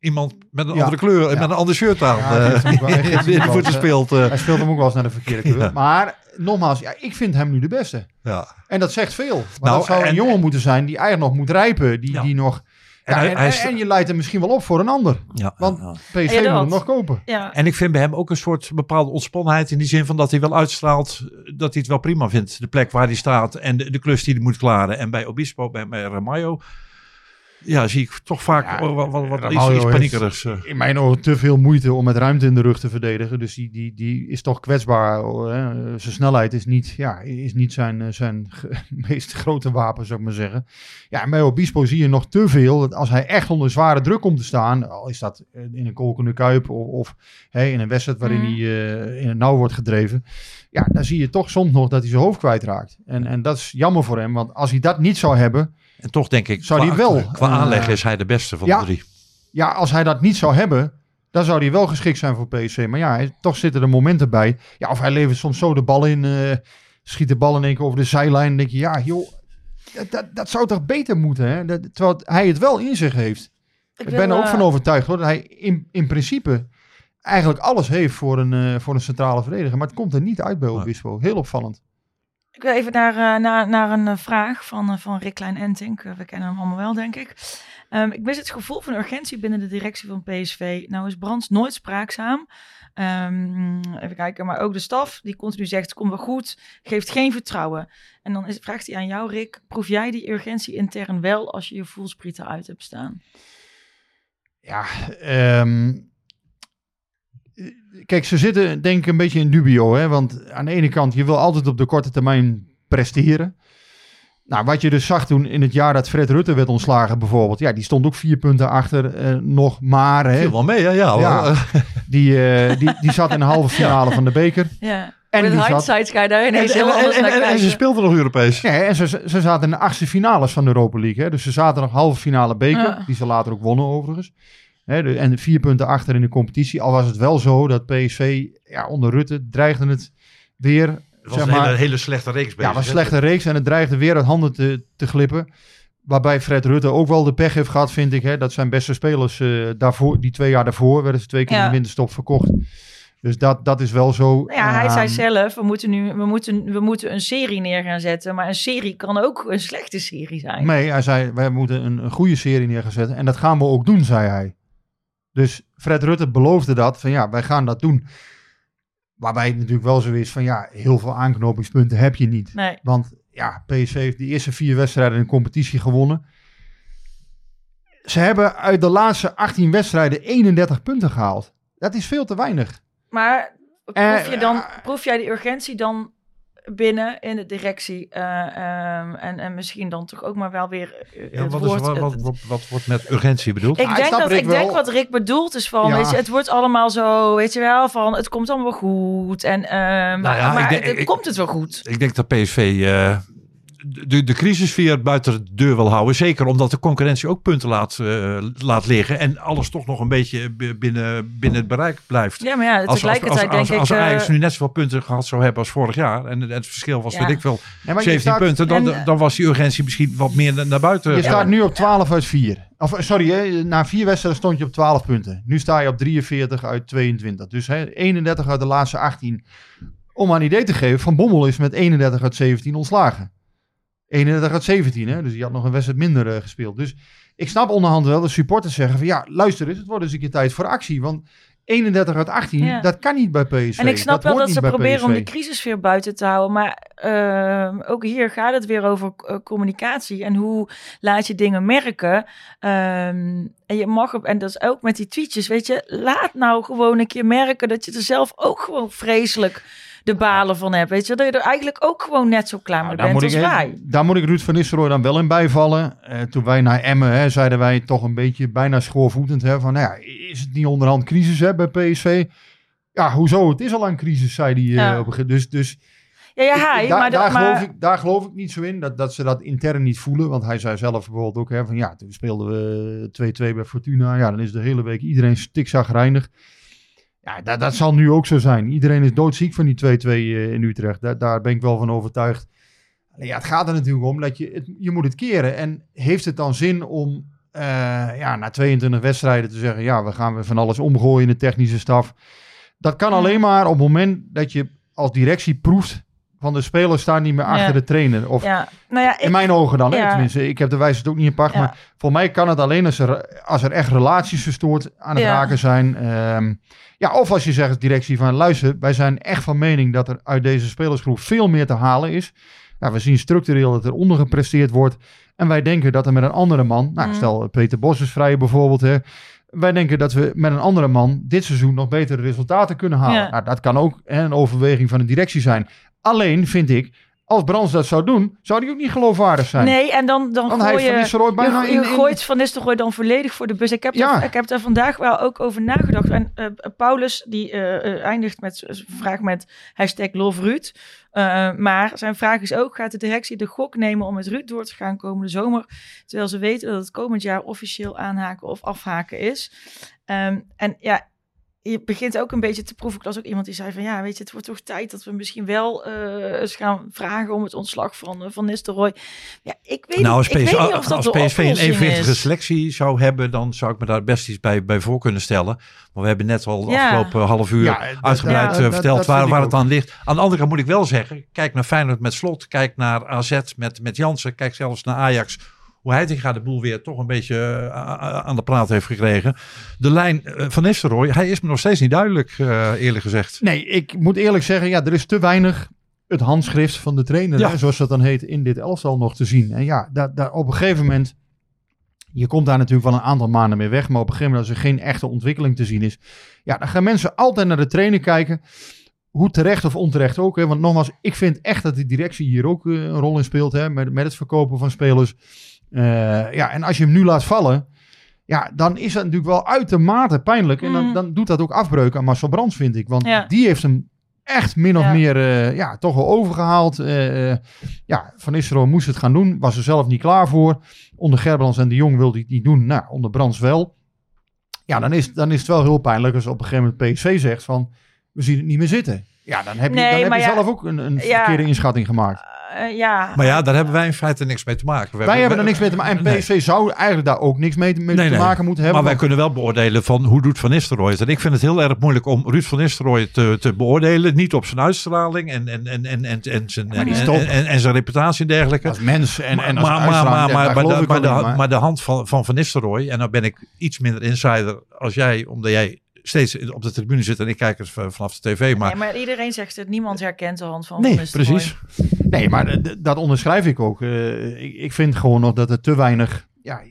iemand met een Ja. andere kleur en Ja. met een ander shirt aan Ja, hij eh, [LAUGHS] voeten eens, speelt. eh. Hij speelt hem ook wel eens naar de verkeerde kleur. [LAUGHS] Ja. Maar nogmaals, ja, ik vind hem nu de beste. ja. En dat zegt veel. Maar Nou, dat zou een en- jongen moeten zijn die eigenlijk nog moet rijpen. Die, Ja. die nog... En hij- en, hij is- en je leidt hem misschien wel op voor een ander. Ja, Want ja. PSV Ja, moet hem nog kopen. Ja. En ik vind bij hem ook een soort bepaalde ontspannenheid in die zin van dat hij wel uitstraalt dat hij het wel prima vindt. De plek waar hij staat en de, de klus die hij moet klaren. En bij Obispo, bij, bij Ramallo, ja, zie ik toch vaak Ja, wat, wat, wat iets, paniekerigs. eh. In mijn ogen te veel moeite om met ruimte in de rug te verdedigen. Dus die, die, die is toch kwetsbaar. oh, Hè. Zijn snelheid is niet, ja, is niet zijn, eh, zijn [LAUGHS] meest grote wapen, zou ik maar zeggen. Ja, en bij Obispo zie je nog te veel. Dat als hij echt onder zware druk komt te staan. Al is dat eh, in een kolkende kuip of, of hè, in een wedstrijd waarin Mhm. hij eh, in het nauw wordt gedreven. Ja, dan zie je toch soms nog dat hij zijn hoofd kwijtraakt. En, en dat is jammer voor hem. Want als hij dat niet zou hebben. En toch denk ik, Zou qua, die wel, qua eh, aanleg is hij de beste van ja. de drie. Ja, als hij dat niet zou hebben, dan zou hij wel geschikt zijn voor PSV. Maar ja, hij- toch zitten er momenten bij. Ja, of hij levert soms zo de bal in, eh, schiet de bal in één keer over de zijlijn. Dan denk je, ja, joh, dat, dat, dat zou toch beter moeten, hè? Dat, terwijl hij het wel in zich heeft. Ik, ben er ook eh, van overtuigd hoor, dat hij in, in principe eigenlijk alles heeft voor een, eh, voor een centrale verdediger. Maar het komt er niet uit bij. Obispo. Heel opvallend. Even naar, eh, naar, naar een eh, vraag van, eh, van Rick Klein-Entink. Eh, we kennen hem allemaal wel, denk ik. Ehm, ik mis het gevoel van urgentie binnen de directie van PSV. Nou is Brands nooit spraakzaam. Ehm, even kijken, maar ook de staf die continu zegt, komt wel goed, geeft geen vertrouwen. En dan is, vraagt hij aan jou, Rick, proef jij die urgentie intern wel als je je voelsprieten uit hebt staan? Ja, ehm, kijk, ze zitten denk ik een beetje in dubio. Hè? Want aan de ene kant, je wil altijd op de korte termijn presteren. Nou, wat je dus zag toen in het jaar dat Fred Rutte werd ontslagen bijvoorbeeld. Ja, die stond ook vier punten achter eh, nog maar. Hè? Viel wel mee, hè? Ja, Ja. Die, eh, die, die zat in de halve finale van de beker. Ja, En met die zat- hindsight ga je daar ineens en, en, anders en, naar en- ze speelden nog Europees. Ja, en ze, ze zaten in de achtste finales van de Europa League. Hè? Dus ze zaten nog halve finale beker. Ja. Die ze later ook wonnen overigens. Hè, de, en vier punten achter in de competitie. Al was het wel zo dat PSV ja, onder Rutte dreigde het weer... Het was zeg een maar, hele, hele slechte reeks bezig. ja, was een slechte reeks en het dreigde weer uit handen te, te glippen. Waarbij Fred Rutte ook wel de pech heeft gehad, vind ik. Hè, dat zijn beste spelers eh, daarvoor, die twee jaar daarvoor werden ze twee keer Ja. in de winterstop verkocht. Dus dat, dat is wel zo. Nou Ja, hij zei Ehm, zelf, we moeten nu we moeten, we moeten een serie neer gaan zetten. Maar een serie kan ook een slechte serie zijn. Nee, hij zei, wij moeten een, een goede serie neerzetten. En dat gaan we ook doen, zei hij. Dus Fred Rutte beloofde dat, van ja, wij gaan dat doen. Waarbij het natuurlijk wel zo is van ja, heel veel aanknopingspunten heb je niet. Nee. Want ja, PSV heeft de eerste vier wedstrijden in de competitie gewonnen. Ze hebben uit de laatste 18 wedstrijden 31 punten gehaald. Dat is veel te weinig. Maar Eh, proef, je dan, proef jij die urgentie dan binnen in de directie. eh, ehm, en, en misschien dan toch ook maar wel weer eh, Ja, het wat, is, wat, wat, wat, wat wordt met urgentie bedoeld? ik Ah, denk, snap dat, Rick ik denk wat Rick bedoelt is van, Ja. weet je, het wordt allemaal zo, weet je wel, van het komt allemaal wel goed. En, ehm, maar Nou ja, maar ik denk- het- ik- komt het wel goed? Ik denk dat PSV de, de crisissfeer buiten de deur wil houden. Zeker omdat de concurrentie ook punten laat, eh, laat liggen. En alles toch nog een beetje binnen, binnen het bereik blijft. Ja, maar ja, Als, als, als, tegelijkertijd als, denk als ik... Ajax eh, nu net zoveel punten gehad zou hebben als vorig jaar. En het verschil was, Ja. weet ik veel, Nee, maar je 17 staat- punten. Dan, en- dan was die urgentie misschien wat meer na- naar buiten. Je staat nu op 12 uit 4. Of eh, sorry, hè, na vier wedstrijden stond je op 12 punten. Nu sta je op 43 uit 22. Dus hè, 31 uit de laatste 18. Om een idee te geven, Van Bommel is met 31 uit 17 ontslagen. 31 uit 17, hè? dus die had nog een wedstrijd minder eh, gespeeld. Dus ik snap onderhand wel de supporters zeggen van ja, luister eens, het wordt eens een keer tijd voor actie. Want 31 uit 18, Ja. dat kan niet bij PSV. En ik snap wel dat ze proberen om de crisissfeer buiten te houden. Maar ehm, ook hier gaat het weer over eh, communicatie. En hoe laat je dingen merken. Ehm, en je mag op, en dat is ook met die tweetjes, weet je, laat nou gewoon een keer merken dat je er zelf ook gewoon vreselijk de balen van hebt. Weet je, dat je er eigenlijk ook gewoon net zo klaar mee Nou, daar, bent moet ik, als hè, wij. daar moet ik Ruud van Nistelrooy dan wel in bijvallen. Eh, toen wij naar Emmen, hè, zeiden wij toch een beetje bijna schoorvoetend. Hè, van, nou ja, is het niet onderhand crisis hè, bij PSV? Ja, hoezo? Het is al een crisis, zei hij. eh, op dus dus Ja, ja, ik- hij. ik- daar, maar, daar, maar geloof ik, daar geloof ik niet zo in, dat, dat ze dat intern niet voelen. Want hij zei zelf bijvoorbeeld ook, hè, van ja, toen speelden we 2-2 bij Fortuna. Ja, dan is de hele week iedereen stikzagrijnig. Ja, dat, dat zal nu ook zo zijn. Iedereen is doodziek van die 2-2 eh, in Utrecht. Daar, daar ben ik wel van overtuigd. Ja, het gaat er natuurlijk om dat je, het, je moet het keren. En heeft het dan zin om eh, ja, na 22 wedstrijden te zeggen... ja, we gaan weer van alles omgooien in de technische staf. Dat kan alleen maar op het moment dat je als directie proeft... van de spelers staan niet meer achter Ja. de trainer. Of ja, nou ja, ik, in mijn ogen dan, hè? tenminste. Ik heb de wijze het ook niet in pacht. Maar voor mij kan het alleen als er, als er echt relaties verstoord aan het raken zijn. Ehm, ja, of als je zegt directie van luister, wij zijn echt van mening dat er uit deze spelersgroep veel meer te halen is. We zien structureel dat er ondergepresteerd wordt. En wij denken dat er met een andere man, nou Mm. stel Peter Bos is vrij bijvoorbeeld. Hè, wij denken dat we met een andere man dit seizoen nog betere resultaten kunnen halen. Ja. Nou, dat kan ook hè, een overweging van de directie zijn. Alleen vind ik, als Brands dat zou doen, zou die ook niet geloofwaardig zijn. Nee, en dan, dan gooi Van je... Nistelrooy bijna je, in- je in- gooit Van Nistelrooy dan volledig voor de bus. Ik heb, Ja. daar, ik heb daar vandaag wel ook over nagedacht. En eh, Paulus, die eh, eh, eindigt met vraag met hashtag love Ruud. Eh, maar zijn vraag is ook, gaat de directie de gok nemen om met Ruud door te gaan komende zomer? Terwijl ze weten dat het komend jaar officieel aanhaken of afhaken is. Ehm, en ja, je begint ook een beetje te proeven. Ik las ook iemand die zei van ja, weet je, het wordt toch tijd dat we misschien wel eh, eens gaan vragen om het ontslag van, eh, van Nistelrooy. Ja, ik weet, Nou, niet, als, ik PSV, weet niet of dat als PSV een evenwichtige selectie zou hebben, dan zou ik me daar best iets bij, bij voor kunnen stellen. Maar we hebben net al de Ja. afgelopen half uur Ja, uitgebreid ja, eh, dat- verteld dat waar, ik waar het aan ligt. Aan de andere kant moet ik wel zeggen, kijk naar Feyenoord met Slot, kijk naar AZ met, met Jansen, kijk zelfs naar Ajax. Hoe Heitinga de boel weer toch een beetje eh, aan de praat heeft gekregen. De lijn eh, van Nistelrooy, hij is me nog steeds niet duidelijk, eh, eerlijk gezegd. Nee, ik moet eerlijk zeggen, ja, er is te weinig het handschrift van de trainer, Ja. hè, zoals dat dan heet, in dit elftal nog te zien. En ja, daar, daar, op een gegeven moment, je komt daar natuurlijk wel een aantal maanden mee weg, maar op een gegeven moment als er geen echte ontwikkeling te zien is, ja, dan gaan mensen altijd naar de trainer kijken. Hoe terecht of onterecht ook. Hè? Want nogmaals, ik vind echt dat de directie hier ook een rol in speelt. Hè? Met, met het verkopen van spelers. Eh, ja, en als je hem nu laat vallen. Ja, dan is dat natuurlijk wel uitermate pijnlijk. En dan, Mm. dan doet dat ook afbreuk aan Marcel Brands, vind ik. Want Ja. die heeft hem echt min of Ja. meer eh, ja, toch wel overgehaald. Eh, ja, Van Nistelrooy moest het gaan doen. Was er zelf niet klaar voor. Onder Gerbrands en de Jong wilde hij het niet doen. Nou, onder Brands wel. Ja, dan is, dan is het wel heel pijnlijk als op een gegeven moment PSV zegt van... We zien het niet meer zitten. Ja, dan heb je, Nee, dan heb je ja, zelf ook een, een ja. verkeerde inschatting gemaakt. Eh, ja. Maar ja, daar hebben wij in feite niks mee te maken. We Wij hebben er niks mee te maken. En Nee. PSV zou eigenlijk daar ook niks mee, mee Nee, te nee. maken moeten hebben. Maar wij kunnen wel beoordelen van hoe doet Van Nistelrooy het. En ik vind het heel erg moeilijk om Ruud van Nistelrooy te, te beoordelen. Niet op zijn uitstraling en, en, en, en, en, en, zijn, en, en, top. en, en zijn reputatie en dergelijke. als mens en, en als maar, maar, maar, maar, maar, de, maar, de, in, maar- maar de hand van, van Van Nistelrooy, en dan ben ik iets minder insider als jij, omdat jij steeds op de tribune zit en ik kijk het vanaf de tv. Maar Nee, maar iedereen zegt het. Niemand herkent de hand van Nee, precies. Nee, maar dat onderschrijf ik ook. Eh, ik, ik vind gewoon nog dat er te weinig... Ja,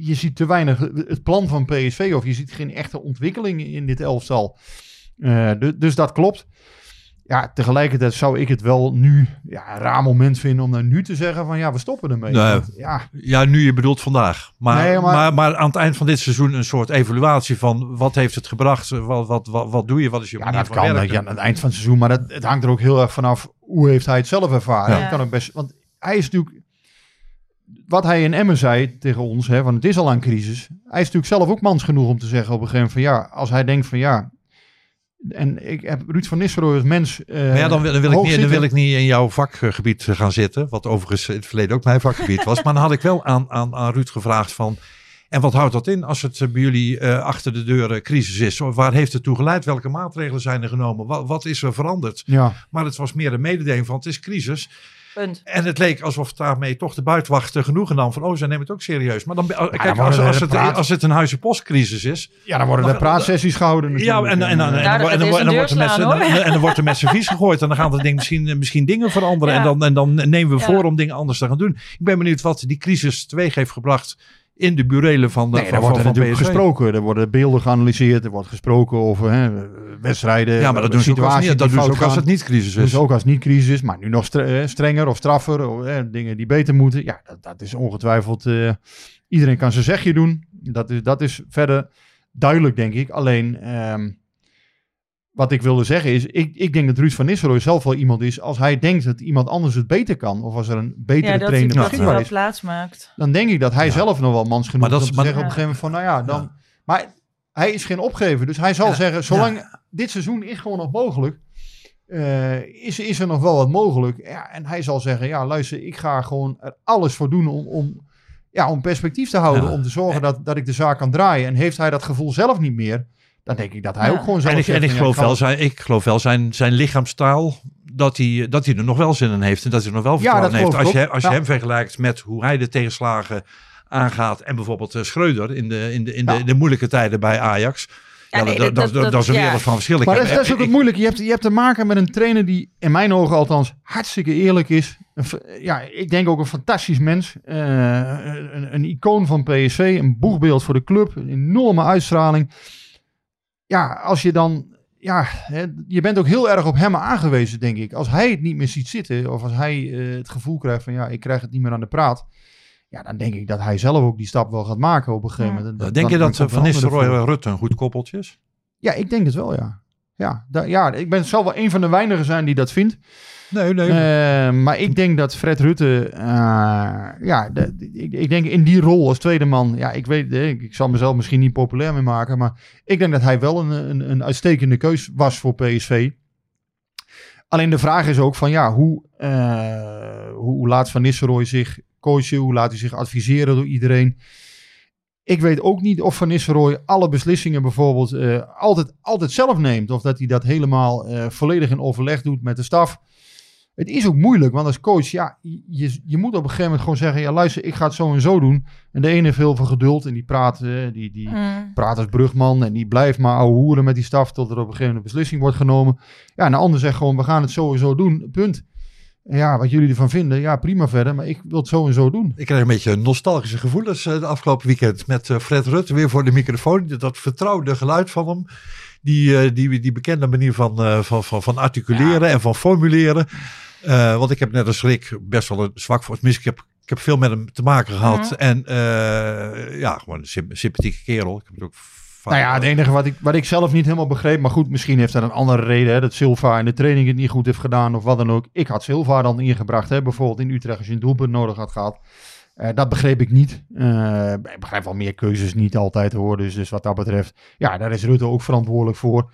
je ziet te weinig het plan van PSV of je ziet geen echte ontwikkeling in dit elftal. Eh, du- dus dat klopt. Ja, tegelijkertijd zou ik het wel nu ja, een raar moment vinden om dan nu te zeggen van ja, we stoppen ermee. Nee. Want, ja, Ja, nu je bedoelt vandaag. Maar, Nee, maar- maar... Maar, aan het eind van dit seizoen een soort evaluatie van wat heeft het gebracht? Wat, wat, wat, wat doe je? Wat is je ja manier dat van kan werken? ja, aan het eind van het seizoen. Maar dat, het hangt er ook heel erg vanaf hoe heeft hij het zelf ervaren. Ja. Kan ook best, want hij is natuurlijk, wat hij in Emmen zei tegen ons, hè, want het is al een crisis. Hij is natuurlijk zelf ook mans genoeg om te zeggen op een gegeven moment van ja, als hij denkt van ja. En ik heb Ruud van Nistelrooy als mens. eh, Maar ja, dan wil, dan, wil ik niet, dan wil ik niet in jouw vakgebied gaan zitten. Wat overigens in het verleden ook mijn vakgebied was. Maar dan had ik wel aan, aan, aan Ruud gevraagd van... En wat houdt dat in als het eh, bij jullie eh, achter de deuren crisis is? Waar heeft het toe geleid? Welke maatregelen zijn er genomen? Wat, wat is er veranderd? Ja, Maar het was meer een mededeling van het is crisis. Punt. En het leek alsof daarmee toch de buitenwacht eh, genoegen nam van... oh, ze nemen het ook serieus. Maar dan, eh, kijk, dan als, het, praat- als het een huizenpostcrisis is... ja dan worden Dan- er praatsessies gehouden. Ja, natuurlijk. en, en, en, en, en, en, dan- en dan wordt er met en dan er servies gegooid. En dan gaan er ding, misschien, misschien dingen veranderen. Ja. En, dan, en dan nemen we Ja. voor om dingen anders te gaan doen. Ik ben benieuwd wat die crisis teweeg heeft gebracht in de burelen van de Nee, van, daar wordt er natuurlijk PSV. gesproken. Er worden beelden geanalyseerd. Er wordt gesproken over hè, wedstrijden. Ja, maar dat doen ze ook als, niet, dat doen ze ook als het niet crisis is. ze ook als het niet crisis is. Maar nu nog eh, strenger of straffer. Of, hè, dingen die beter moeten. Ja, dat, dat is ongetwijfeld... eh, iedereen kan zijn zegje doen. Dat is, dat is verder duidelijk, denk ik. Alleen... ehm, wat ik wilde zeggen is, ik, ik denk dat Ruud van Nistelrooy zelf wel iemand is, als hij denkt dat iemand anders het beter kan, of als er een betere Ja, dat trainer hij beschikbaar wel is, plaats maakt. dan denk ik dat hij Ja. zelf nog wel mans genoeg Maar dat is maar- zeggen op een gegeven moment van, nou ja, dan... Maar hij is geen opgever, dus hij zal Ja, zeggen, zolang dit seizoen is gewoon nog mogelijk, eh, is, is er nog wel wat mogelijk. Ja, en hij zal zeggen, ja, luister, ik ga gewoon er alles voor doen om, om, ja, om perspectief te houden, Ja. om te zorgen dat, dat ik de zaak kan draaien. En heeft hij dat gevoel zelf niet meer, dan denk ik dat hij Ja. ook gewoon zelf En ik, en geloof wel zijn, ik geloof wel zijn, zijn lichaamstaal dat hij, dat hij er nog wel zin in heeft. En dat hij er nog wel vertrouwen heeft. Als je, als je Ja. hem vergelijkt met hoe hij de tegenslagen aangaat. En bijvoorbeeld eh, Schreuder in de, in de, in de, in de moeilijke tijden bij Ajax. Ja, nee, dat, dat- dat, dat, dat- dat is een ja. wereld van verschil. Maar dat, is- dat is ook het moeilijke. Je hebt, je hebt te maken met een trainer die in mijn ogen althans hartstikke eerlijk is. Een ja, ik denk ook een fantastisch mens. Eh, een, een icoon van PSV. Een boegbeeld voor de club. Een enorme uitstraling. Ja, als je dan... Ja, hè, je bent ook heel erg op hem aangewezen, denk ik. Als hij het niet meer ziet zitten, of als hij eh, het gevoel krijgt van ja, ik krijg het niet meer aan de praat. Ja, dan denk ik dat hij zelf ook die stap wel gaat maken op een gegeven Ja. moment. Denk Dan- je dat eh, Van Nistelrooy en Rutte een goed koppeltje is? Ja, ik denk het wel, ja. Ja, ja ik ben zal wel een van de weinigen zijn die dat vindt. Nee, nee. Eh, maar ik denk dat Fred Rutte, eh, ja, ik, ik denk in die rol als tweede man, ja, ik weet, eh, ik, ik zal mezelf misschien niet populair mee maken, maar ik denk dat hij wel een, een, een uitstekende keus was voor PSV. Alleen de vraag is ook van, ja, hoe, hoe, laat Van Nistelrooy zich coachen, hoe laat hij zich adviseren door iedereen? Ik weet ook niet of Van Nistelrooy alle beslissingen bijvoorbeeld altijd, altijd zelf neemt. Of dat hij dat helemaal volledig in overleg doet met de staf. Het is ook moeilijk, want als coach, ja, je, je moet op een gegeven moment gewoon zeggen: ja, luister, ik ga het zo en zo doen. En de ene heeft heel veel geduld en die praat, eh, die, die Mm. praat als brugman en die blijft maar ouwe hoeren met die staf tot er op een gegeven moment een beslissing wordt genomen. Ja, en de ander zegt gewoon: we gaan het zo en zo doen, punt. En ja, wat jullie ervan vinden, ja, prima verder, maar ik wil het zo en zo doen. Ik krijg een beetje nostalgische gevoelens eh, de afgelopen weekend met eh, Fred Rutte weer voor de microfoon. Dat vertrouwde geluid van hem. Die, die, die bekende manier van, van, van, van articuleren en van formuleren. Eh, want ik heb net als Rick best wel een zwak voor. Tenminste, ik heb, ik heb veel met hem te maken gehad. Mhm. En eh, ja, gewoon een symp- sympathieke kerel. Ik heb het ook Nou ja, het enige wat ik, wat ik zelf niet helemaal begreep, maar goed, misschien heeft dat een andere reden, hè, dat Silva in de training het niet goed heeft gedaan of wat dan ook. Ik had Silva dan ingebracht, hè, bijvoorbeeld in Utrecht als je een doelpunt nodig had gehad. Eh, dat begreep ik niet. Eh, ik begrijp wel meer keuzes niet altijd hoor, dus, dus wat dat betreft, ja, daar is Rutte ook verantwoordelijk voor.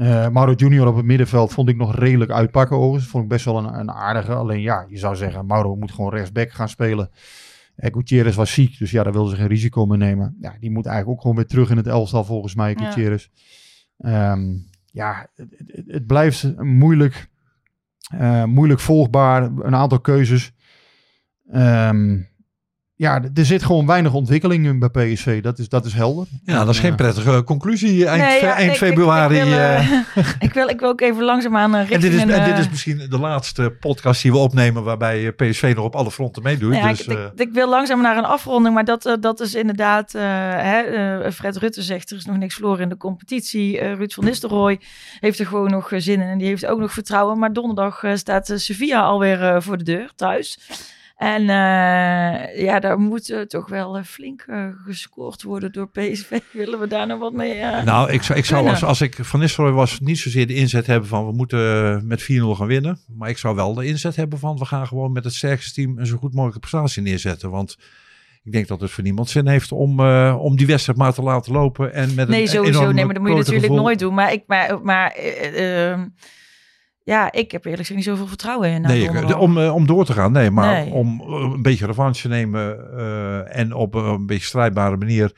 Eh Mauro Junior op het middenveld vond ik nog redelijk uitpakken overigens. Vond ik best wel een, een aardige. Alleen ja, je zou zeggen, Mauro moet gewoon rechtsback gaan spelen. Eh, Gutierrez was ziek, dus ja, daar wilden ze geen risico mee nemen. Ja, die moet eigenlijk ook gewoon weer terug in het elftal volgens mij, Ja. Gutierrez. Ehm, ja, het, het, het blijft moeilijk, eh, moeilijk volgbaar. Een aantal keuzes. Ehm, ja, er zit gewoon weinig ontwikkeling in bij PSV. Dat is, dat is helder. Ja, dat is geen Eh, prettige conclusie eind, Nee, ja, eind ik- februari. Ik, wil, eh. eh, [LAUGHS] [LAUGHS] ik, wil, ik wil ook even langzaamaan en dit is, en dit is misschien de laatste podcast die we opnemen waarbij PSV nog op alle fronten meedoet. Ja, dus, ik, eh, ik, ik wil langzaam naar een afronding, maar dat, dat is inderdaad, eh, hè, eh, Fred Rutte zegt er is nog niks verloren in de competitie. Ruud van Nistelrooy heeft er gewoon nog zin in en die heeft ook nog vertrouwen. Maar donderdag staat Sevilla alweer eh, voor de deur thuis. En eh, ja, daar moet eh, toch wel eh, flink gescoord worden door PSV. [LAUGHS] Willen we daar nog wat mee? Nou, ik zou, ik zou als, als ik Van Nistelrooy was, niet zozeer de inzet hebben van we moeten met 4-0 gaan winnen. Maar ik zou wel de inzet hebben van we gaan gewoon met het sterkste team een zo goed mogelijke prestatie neerzetten. Want ik denk dat het voor niemand zin heeft om, om die wedstrijd maar te laten lopen. En met Nee, een sowieso. Nee, maar dat moet je natuurlijk gevoel. nooit doen. Maar ik, maar, maar eh, eh, ja, ik heb eerlijk gezegd niet zoveel vertrouwen in. nou, Nee, ik- donderdag. om, eh, om door te gaan. Nee, maar Nee. om eh, een beetje revanche te nemen eh, en op eh, een beetje strijdbare manier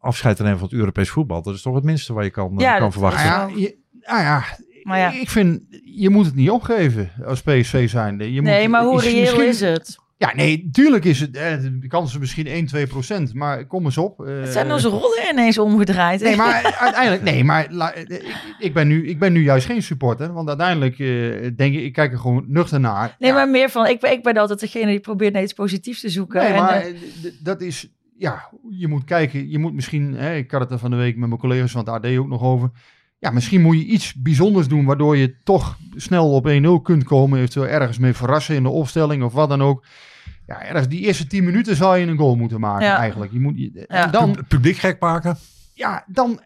afscheid te nemen van het Europees voetbal. Dat is toch het minste wat je kan, eh, Ja, kan dat- verwachten. Nou ja, je, nou ja, Maar ja. ik vind, je moet het niet opgeven als PSV zijnde. Je nee, moet, maar hoe is- reëel misschien- is het? Ja, nee, tuurlijk is het, eh, de kans is misschien 1, 2 procent, maar kom eens op. eh, Het zijn onze rollen ineens omgedraaid. Nee, maar [LAUGHS] uiteindelijk, nee, maar la- eh, ik, ik, ben nu, ik ben nu juist geen supporter, want uiteindelijk eh, denk ik, ik kijk er gewoon nuchter naar. Nee, Ja, maar meer van, ik, ben- ik ben altijd degene die probeert naar iets positiefs te zoeken. Nee, en, maar eh, eh, dat is, ja, je moet kijken, je moet misschien, hè, ik had het er van de week met mijn collega's van het AD ook nog over. Ja, misschien moet je iets bijzonders doen, waardoor je toch snel op 1-0 kunt komen. Eventueel ergens mee verrassen in de opstelling of wat dan ook. Ja, ergens die eerste 10 minuten zou je een goal moeten maken Ja. eigenlijk. Je moet, je. En dan, Pub- Publiek gek maken. ja, dan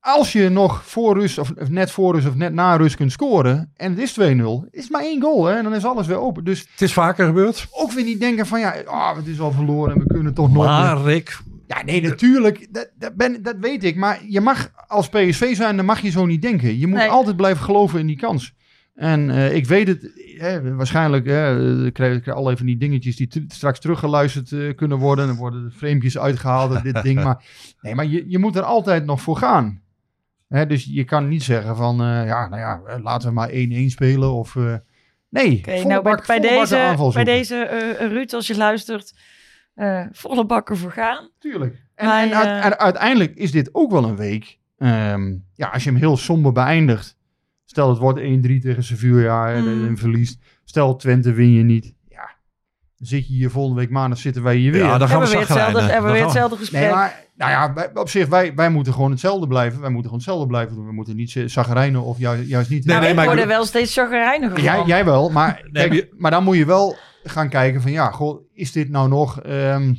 als je nog voor rust of, of net voor rust of net na rust kunt scoren en het is 2-0, is maar één goal hè, en dan is alles weer open. Dus Het is vaker gebeurd. ook weer niet denken van ja, ah, het is al verloren en we kunnen toch nog. Maar Rick, Ja, nee, natuurlijk. Dat, dat, ben, dat weet ik. Maar je mag als PSV zijn, dan mag je zo niet denken. Je moet Nee. altijd blijven geloven in die kans. En eh, ik weet het, hè, waarschijnlijk hè, ik krijg ik al even die dingetjes die straks teruggeluisterd eh, kunnen worden. Dan worden de framepjes uitgehaald en dit ding. [LAUGHS] Maar, nee, maar je, je moet er altijd nog voor gaan. Hè, dus je kan niet zeggen van, eh, ja, nou ja, eh, laten we maar 1-1 spelen. Of, eh, nee, volle nou, bij, bak- deze, bij deze eh, Ruud, als je luistert, eh, volle bakken voor gaan. Tuurlijk. En, Maar, en, eh, uit- en uiteindelijk is dit ook wel een week. ehm, ja, als je hem heel somber beëindigt. Stel het wordt 1-3 tegen Sevilla en, Mm. en verliest. Stel Twente win je niet. Ja, dan zit je hier volgende week maandag zitten wij hier weer. ja, dan gaan Hebben we we weer hetzelfde, hebben we weer hetzelfde gesprek. nee, maar nou ja, wij, op zich, wij, wij moeten gewoon hetzelfde blijven. Wij moeten gewoon hetzelfde blijven doen. We moeten niet zagrijnen of juist, juist niet. Nee, nee, maar ik word er wel steeds chagrijniger Jij, van. jij wel, maar, Nee, kijk, maar dan moet je wel gaan kijken van ja, goh, is dit nou nog... ehm,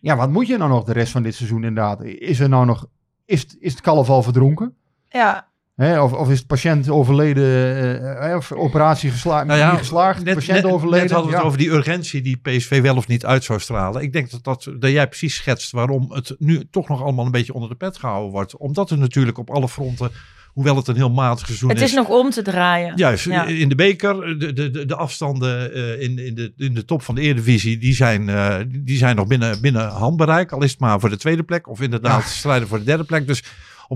ja, wat moet je nou nog de rest van dit seizoen inderdaad? Is er nou nog... Is, het- is het kalf al verdronken? Ja, Hè, of, of is de patiënt overleden, eh, eh, of operatie gesla Nou ja, niet geslaagd, net, patiënt net- overleden. net hadden we het over die urgentie die PSV wel of niet uit zou stralen. Ik denk dat, dat, dat jij precies schetst waarom het nu toch nog allemaal een beetje onder de pet gehouden wordt. Omdat er natuurlijk op alle fronten, hoewel het een heel matig seizoen het is nog om te draaien. Juist, Ja. in de beker, de, de, de, de afstanden eh, in, in, de, in de top van de Eredivisie, die zijn, eh, die zijn nog binnen, binnen handbereik. Al is het maar voor de tweede plek of inderdaad Ja. strijden voor de derde plek. Dus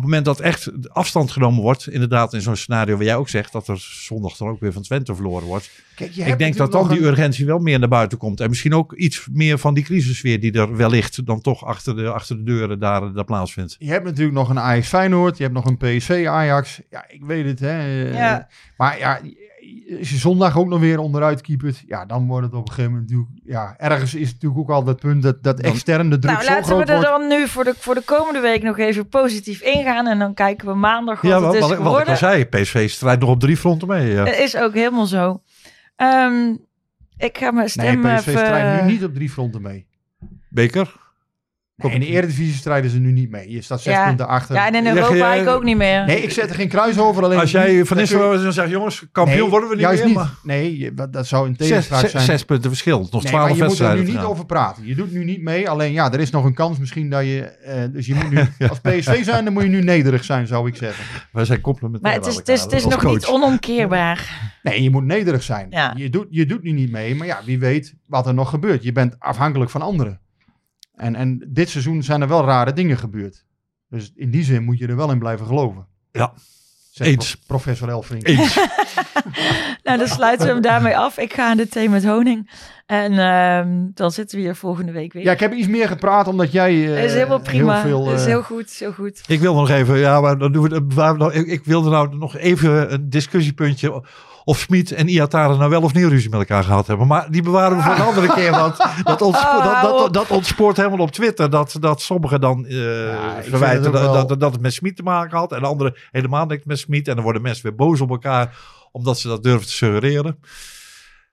het moment dat echt afstand genomen wordt, inderdaad in zo'n scenario waar jij ook zegt, dat er zondag dan ook weer van Twente verloren wordt. Kijk, je Ik denk dat dan die een- urgentie wel meer naar buiten komt. En misschien ook iets meer van die crisissfeer die er wellicht dan toch achter de, achter de deuren daar, daar plaatsvindt. Je hebt natuurlijk nog een Ajax Feyenoord, je hebt nog een PSV Ajax. Ja, ik weet het, hè. Ja. Maar ja, als je zondag ook nog weer onderuit keepert, ja, dan wordt het op een gegeven moment natuurlijk, ja, ergens is het natuurlijk ook al dat punt dat, dat extern de druk Nou, zo laten we groot er wordt. dan nu voor de, voor de komende week nog even positief ingaan. En dan kijken we maandag wat Ja, het wat, is wat, ik- wat ik al zei, PSV strijdt nog op drie fronten mee. Ja. Het is ook helemaal zo. Ehm, ik ga mijn Nee, stem PSV even... strijdt nu niet op drie fronten mee. Beker? Nee, in de Eredivisie strijden ze nu niet mee. Je staat zes Ja. punten achter. Ja, en in Europa ik ook niet meer. Nee, ik zet er geen kruis over. Alleen Als jij nu- van Nistelrooy dan zegt, jongens, kampioen Nee, worden we niet juist meer. niet. Maar Nee, dat, zou een zes, tegenspraak zes, zijn. zes punten verschil. Nog Nee, maar twaalf je moet er nu niet gaan. over praten. Je doet nu niet mee. Alleen ja, er is nog een kans misschien dat je... eh, dus je moet nu... [LAUGHS] Als PSV zijn, dan moet je nu nederig zijn, zou ik zeggen. Wij zijn complementair Maar het is, het is, het is nog coach. niet onomkeerbaar. Nee, je moet nederig zijn. Ja. Je, doet, je doet nu niet mee. Maar ja, wie weet wat er nog gebeurt. Je bent afhankelijk van anderen. En, en dit seizoen zijn er wel rare dingen gebeurd. Dus in die zin moet je er wel in blijven geloven. Ja. Zegt Eens. pro- Professor Elfrink. Eens. [LAUGHS] Nou, dan sluiten we hem daarmee af. Ik ga aan de thee met honing. En ehm, dan zitten we hier volgende week weer. Ja, ik heb iets meer gepraat omdat jij eh, is helemaal prima. heel veel... is eh, heel goed, heel goed. Ik wil nog even, ja, maar dan doen we, we nog- ik, ik wilde nou nog even een discussiepuntje of Smit en Iataren nou wel of niet ruzie met elkaar gehad hebben. Maar die bewaren we voor een andere keer, want dat, [LAUGHS] ontspo- Oh, dat, dat, ontspoort helemaal op Twitter. Dat, dat sommigen dan eh, verwijten het dat, dat het met Smit te maken had en anderen helemaal niks met Smit. En dan worden mensen weer boos op elkaar omdat ze dat durven te suggereren.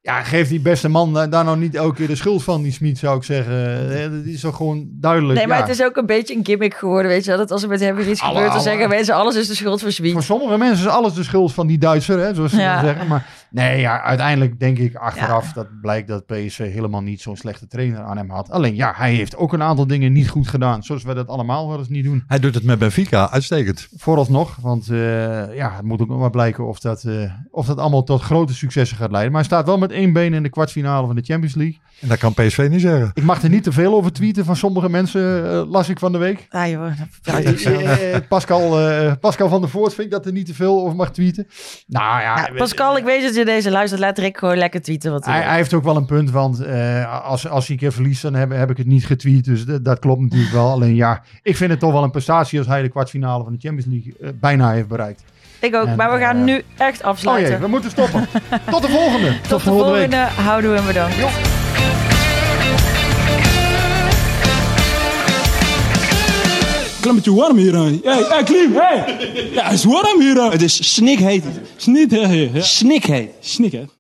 Ja, geef die beste man daar nou niet elke keer de schuld van, die Smit, zou ik zeggen. Eh, Dat is toch gewoon duidelijk. Nee, maar ja. het is ook een beetje een gimmick geworden, weet je wel. Dat als er met hem weer iets Alle- gebeurt, dan alle- zeggen mensen alles is de schuld van Smit. Voor sommige mensen is alles de schuld van die Duitser, hè, zoals ze Ja. zeggen. Maar nee, ja, uiteindelijk denk ik achteraf dat blijkt dat PSV helemaal niet zo'n slechte trainer aan hem had. Alleen ja, hij heeft ook een aantal dingen niet goed gedaan, zoals wij dat allemaal wel eens niet doen. Hij doet het met Benfica, uitstekend. Vooralsnog, want eh, ja, het moet ook nog maar blijken of dat, eh, of dat allemaal tot grote successen gaat leiden. Maar hij staat wel met één been in de kwartfinale van de Champions League. En dat kan PSV niet zeggen. Ik mag er niet te veel over tweeten van sommige mensen, eh, las ik van de week. Ah joh, dat- ja, Eh, Pascal, eh, Pascal van der Voort vindt dat er niet te veel over mag tweeten. Nou ja, Ja, Pascal, ik weet dat je deze luistert. Laat Rick gewoon lekker tweeten wat hij Hij, heeft ook wel een punt, want eh, als, als hij een keer verliest, dan heb, heb ik het niet getweet. Dus dat klopt natuurlijk wel. Alleen ja, ik vind het toch wel een prestatie als hij de kwartfinale van de Champions League eh, bijna heeft bereikt. Ik ook, En, maar we gaan nu echt Oh afsluiten. jee, we moeten stoppen. [LAUGHS] Tot de volgende. Tot de volgende. Houden we hem bedankt. Klimmetje warm hier. hè. Hey, hey, Klim, hey! Ja, het is warm hier. hè. Het is snikheet. Snikheet. Snikheet. Snikheet.